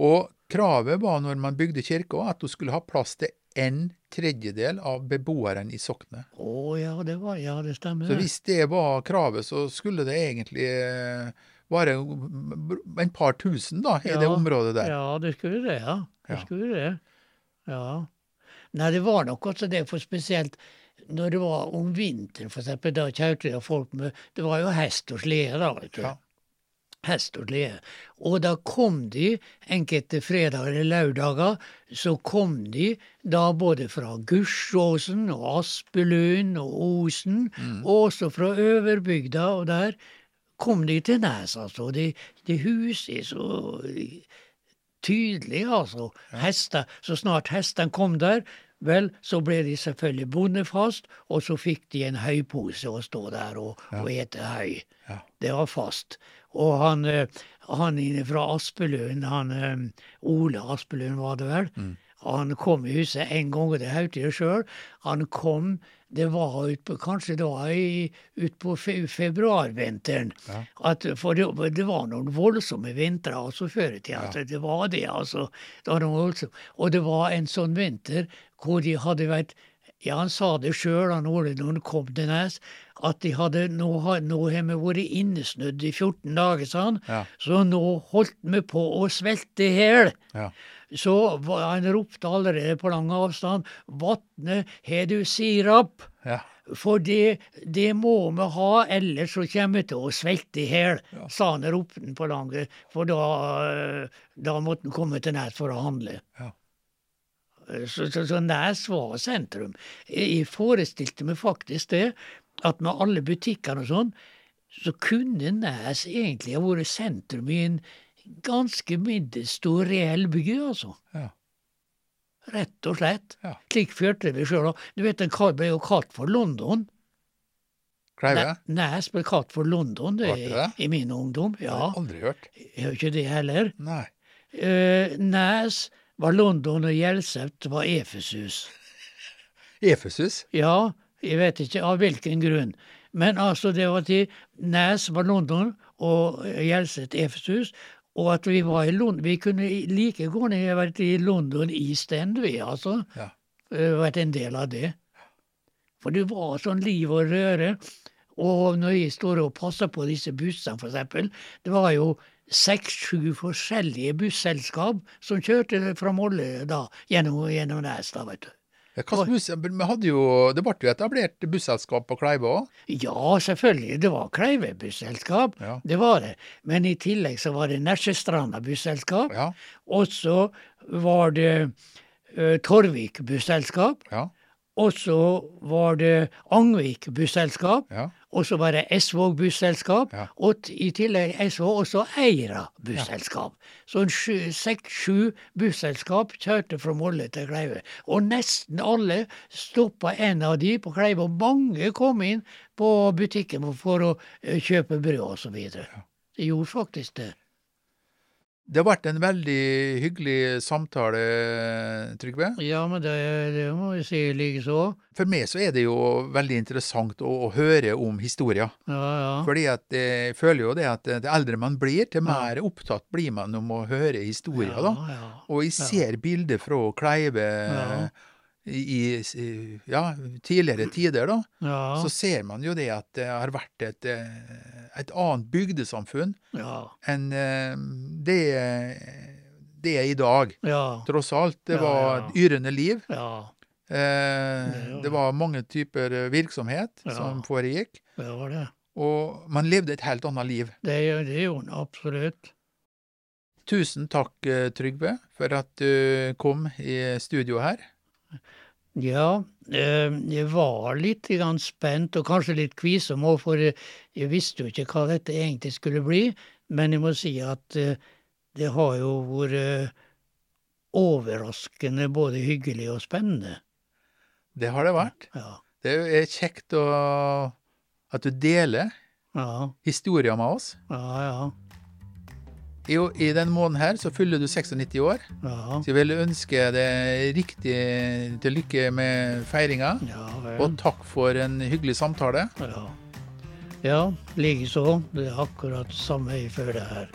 Og kravet var når man bygde kirka, at hun skulle ha plass til en tredjedel av beboeren i soknet. Å ja, det var Ja, det stemmer. Så hvis det var kravet, så skulle det egentlig eh, være en par tusen da, i det området der. Ja, det skulle det, ja. Det Ja. skulle det. Ja. Nei, det var nok også det, for spesielt når det var om vinteren, for eksempel, da kjørte det folk med Det var jo hest og slede, da, vet du. Ja. Hest og slede. Og da kom de, enkelte fredager eller lørdager, så kom de da både fra Gursåsen og Aspelund og Osen, Mm. og også fra Øverbygda og der, kom de til Nes, altså. De, de huset så tydelig, altså. Hester, så snart hestene kom der, vel, så ble de selvfølgelig bondefast, og så fikk de en høypose å stå der og, og ete høy. Ja. Det var fast. Og han, eh, han inne fra Aspelund, han eh, Ole Aspelund var det vel, han kom i huset en gang, og det hørte jeg sjøl. Han kom, det var ut på, kanskje det var utpå ut på fe, februarvinteren. Ja. At, for det, det var noen voldsomme vintre altså før i tida. Ja. Det var det, altså. Det var. Og det var en sånn vinter hvor de hadde vært ja, han sa det sjøl, han Ole, når han kom til Nes, at de hadde nå, nå har vi vært innesnødd i 14 dager, sa han. Ja. Så nå holdt vi på å svelte i hjel. Ja. Så han ropte allerede på lang avstand 'Vatne, har du sirap?' Ja. For det, det må vi ha, ellers så kommer vi til å svelte i hjel, sa han, ropte på lange, for da, da måtte han komme til Nes for å handle. Ja. Så, så, så Nes var sentrum. Jeg forestilte meg faktisk det, at med alle butikkene og sånn, så kunne Næs egentlig ha vært sentrum i en ganske middelstor reell by, altså. Ja. Rett og slett. Ja. Slik følte vi sjøl òg. Du vet, den kar- ble jo kalt for London. Kleive? Ne- ble kalt for London det, det? i min ungdom. Det har jeg aldri hørt. jeg har ikke det heller. Nei. Uh, Nes var London, og Hjelset var Efesus. Efesus? Ja, jeg vet ikke av hvilken grunn. Men altså, det var til Nes var London, og Hjelset Efesus. Og at vi var i London Vi kunne like gjerne vært i London East End, vi, altså. Ja. Eh, Vært en del av det. For det var sånn liv og røre. Og når jeg står og passer på disse bussene, eksempel, det var jo seks-sju forskjellige busselskap som kjørte fra Molde da, gjennom, gjennom Næstad, vet du. Men buss, hadde jo, det ble jo etablert busselskap på Kleive òg. Ja, selvfølgelig, det var Kleive busselskap, Ja. det var det. Men i tillegg så var det Nesjestranda busselskap, Ja. og så var det uh, Torvik busselskap, Ja. Og så var det Angvik busselskap, Ja. og så var det Esvåg busselskap, Ja. og i tillegg Esvåg også Eira busselskap. Så en sju- seks-sju busselskap kjørte fra Molde til Kleive. Og nesten alle stoppa en av de på Kleive, og mange kom inn på butikken for å eh, kjøpe brød så videre. Det gjorde faktisk det. Det har vært en veldig hyggelig samtale, Trygve. Ja, men det, det må vi si likeså. For meg så er det jo veldig interessant å, å høre om historier. Ja, ja. Fordi at jeg føler jo det at det eldre man blir, til mer opptatt blir man om å høre historier. ja, da. ja. Og jeg ser bilder fra Kleive. I, i ja, tidligere tider, da. Ja, Så ser man jo det at det har vært et, eh, et annet bygdesamfunn ja, enn eh, det, det er i dag. ja, Tross alt. Det var et yrende liv. ja, Eh, Det var mange typer eh, virksomhet Ja. som foregikk. det var det. Og man levde et helt annet liv. Det, gjorde man absolutt. Tusen takk, Trygve, for at du kom i studio her. Ja, eh, jeg var litt spent, og kanskje litt kvisom òg, for jeg, jeg visste jo ikke hva dette egentlig skulle bli. Men jeg må si at eh, det har jo vært overraskende både hyggelig og spennende. Det har det vært. Ja. Det er kjekt å, at du deler Ja, historier med oss. ja, ja. I, I denne måneden her så fyller du 96 år. Ja, Så jeg vil ønske deg riktig til lykke med feiringa. ja. Og takk for en hyggelig samtale. Ja, ja likeså. Det er akkurat samme jeg føler her.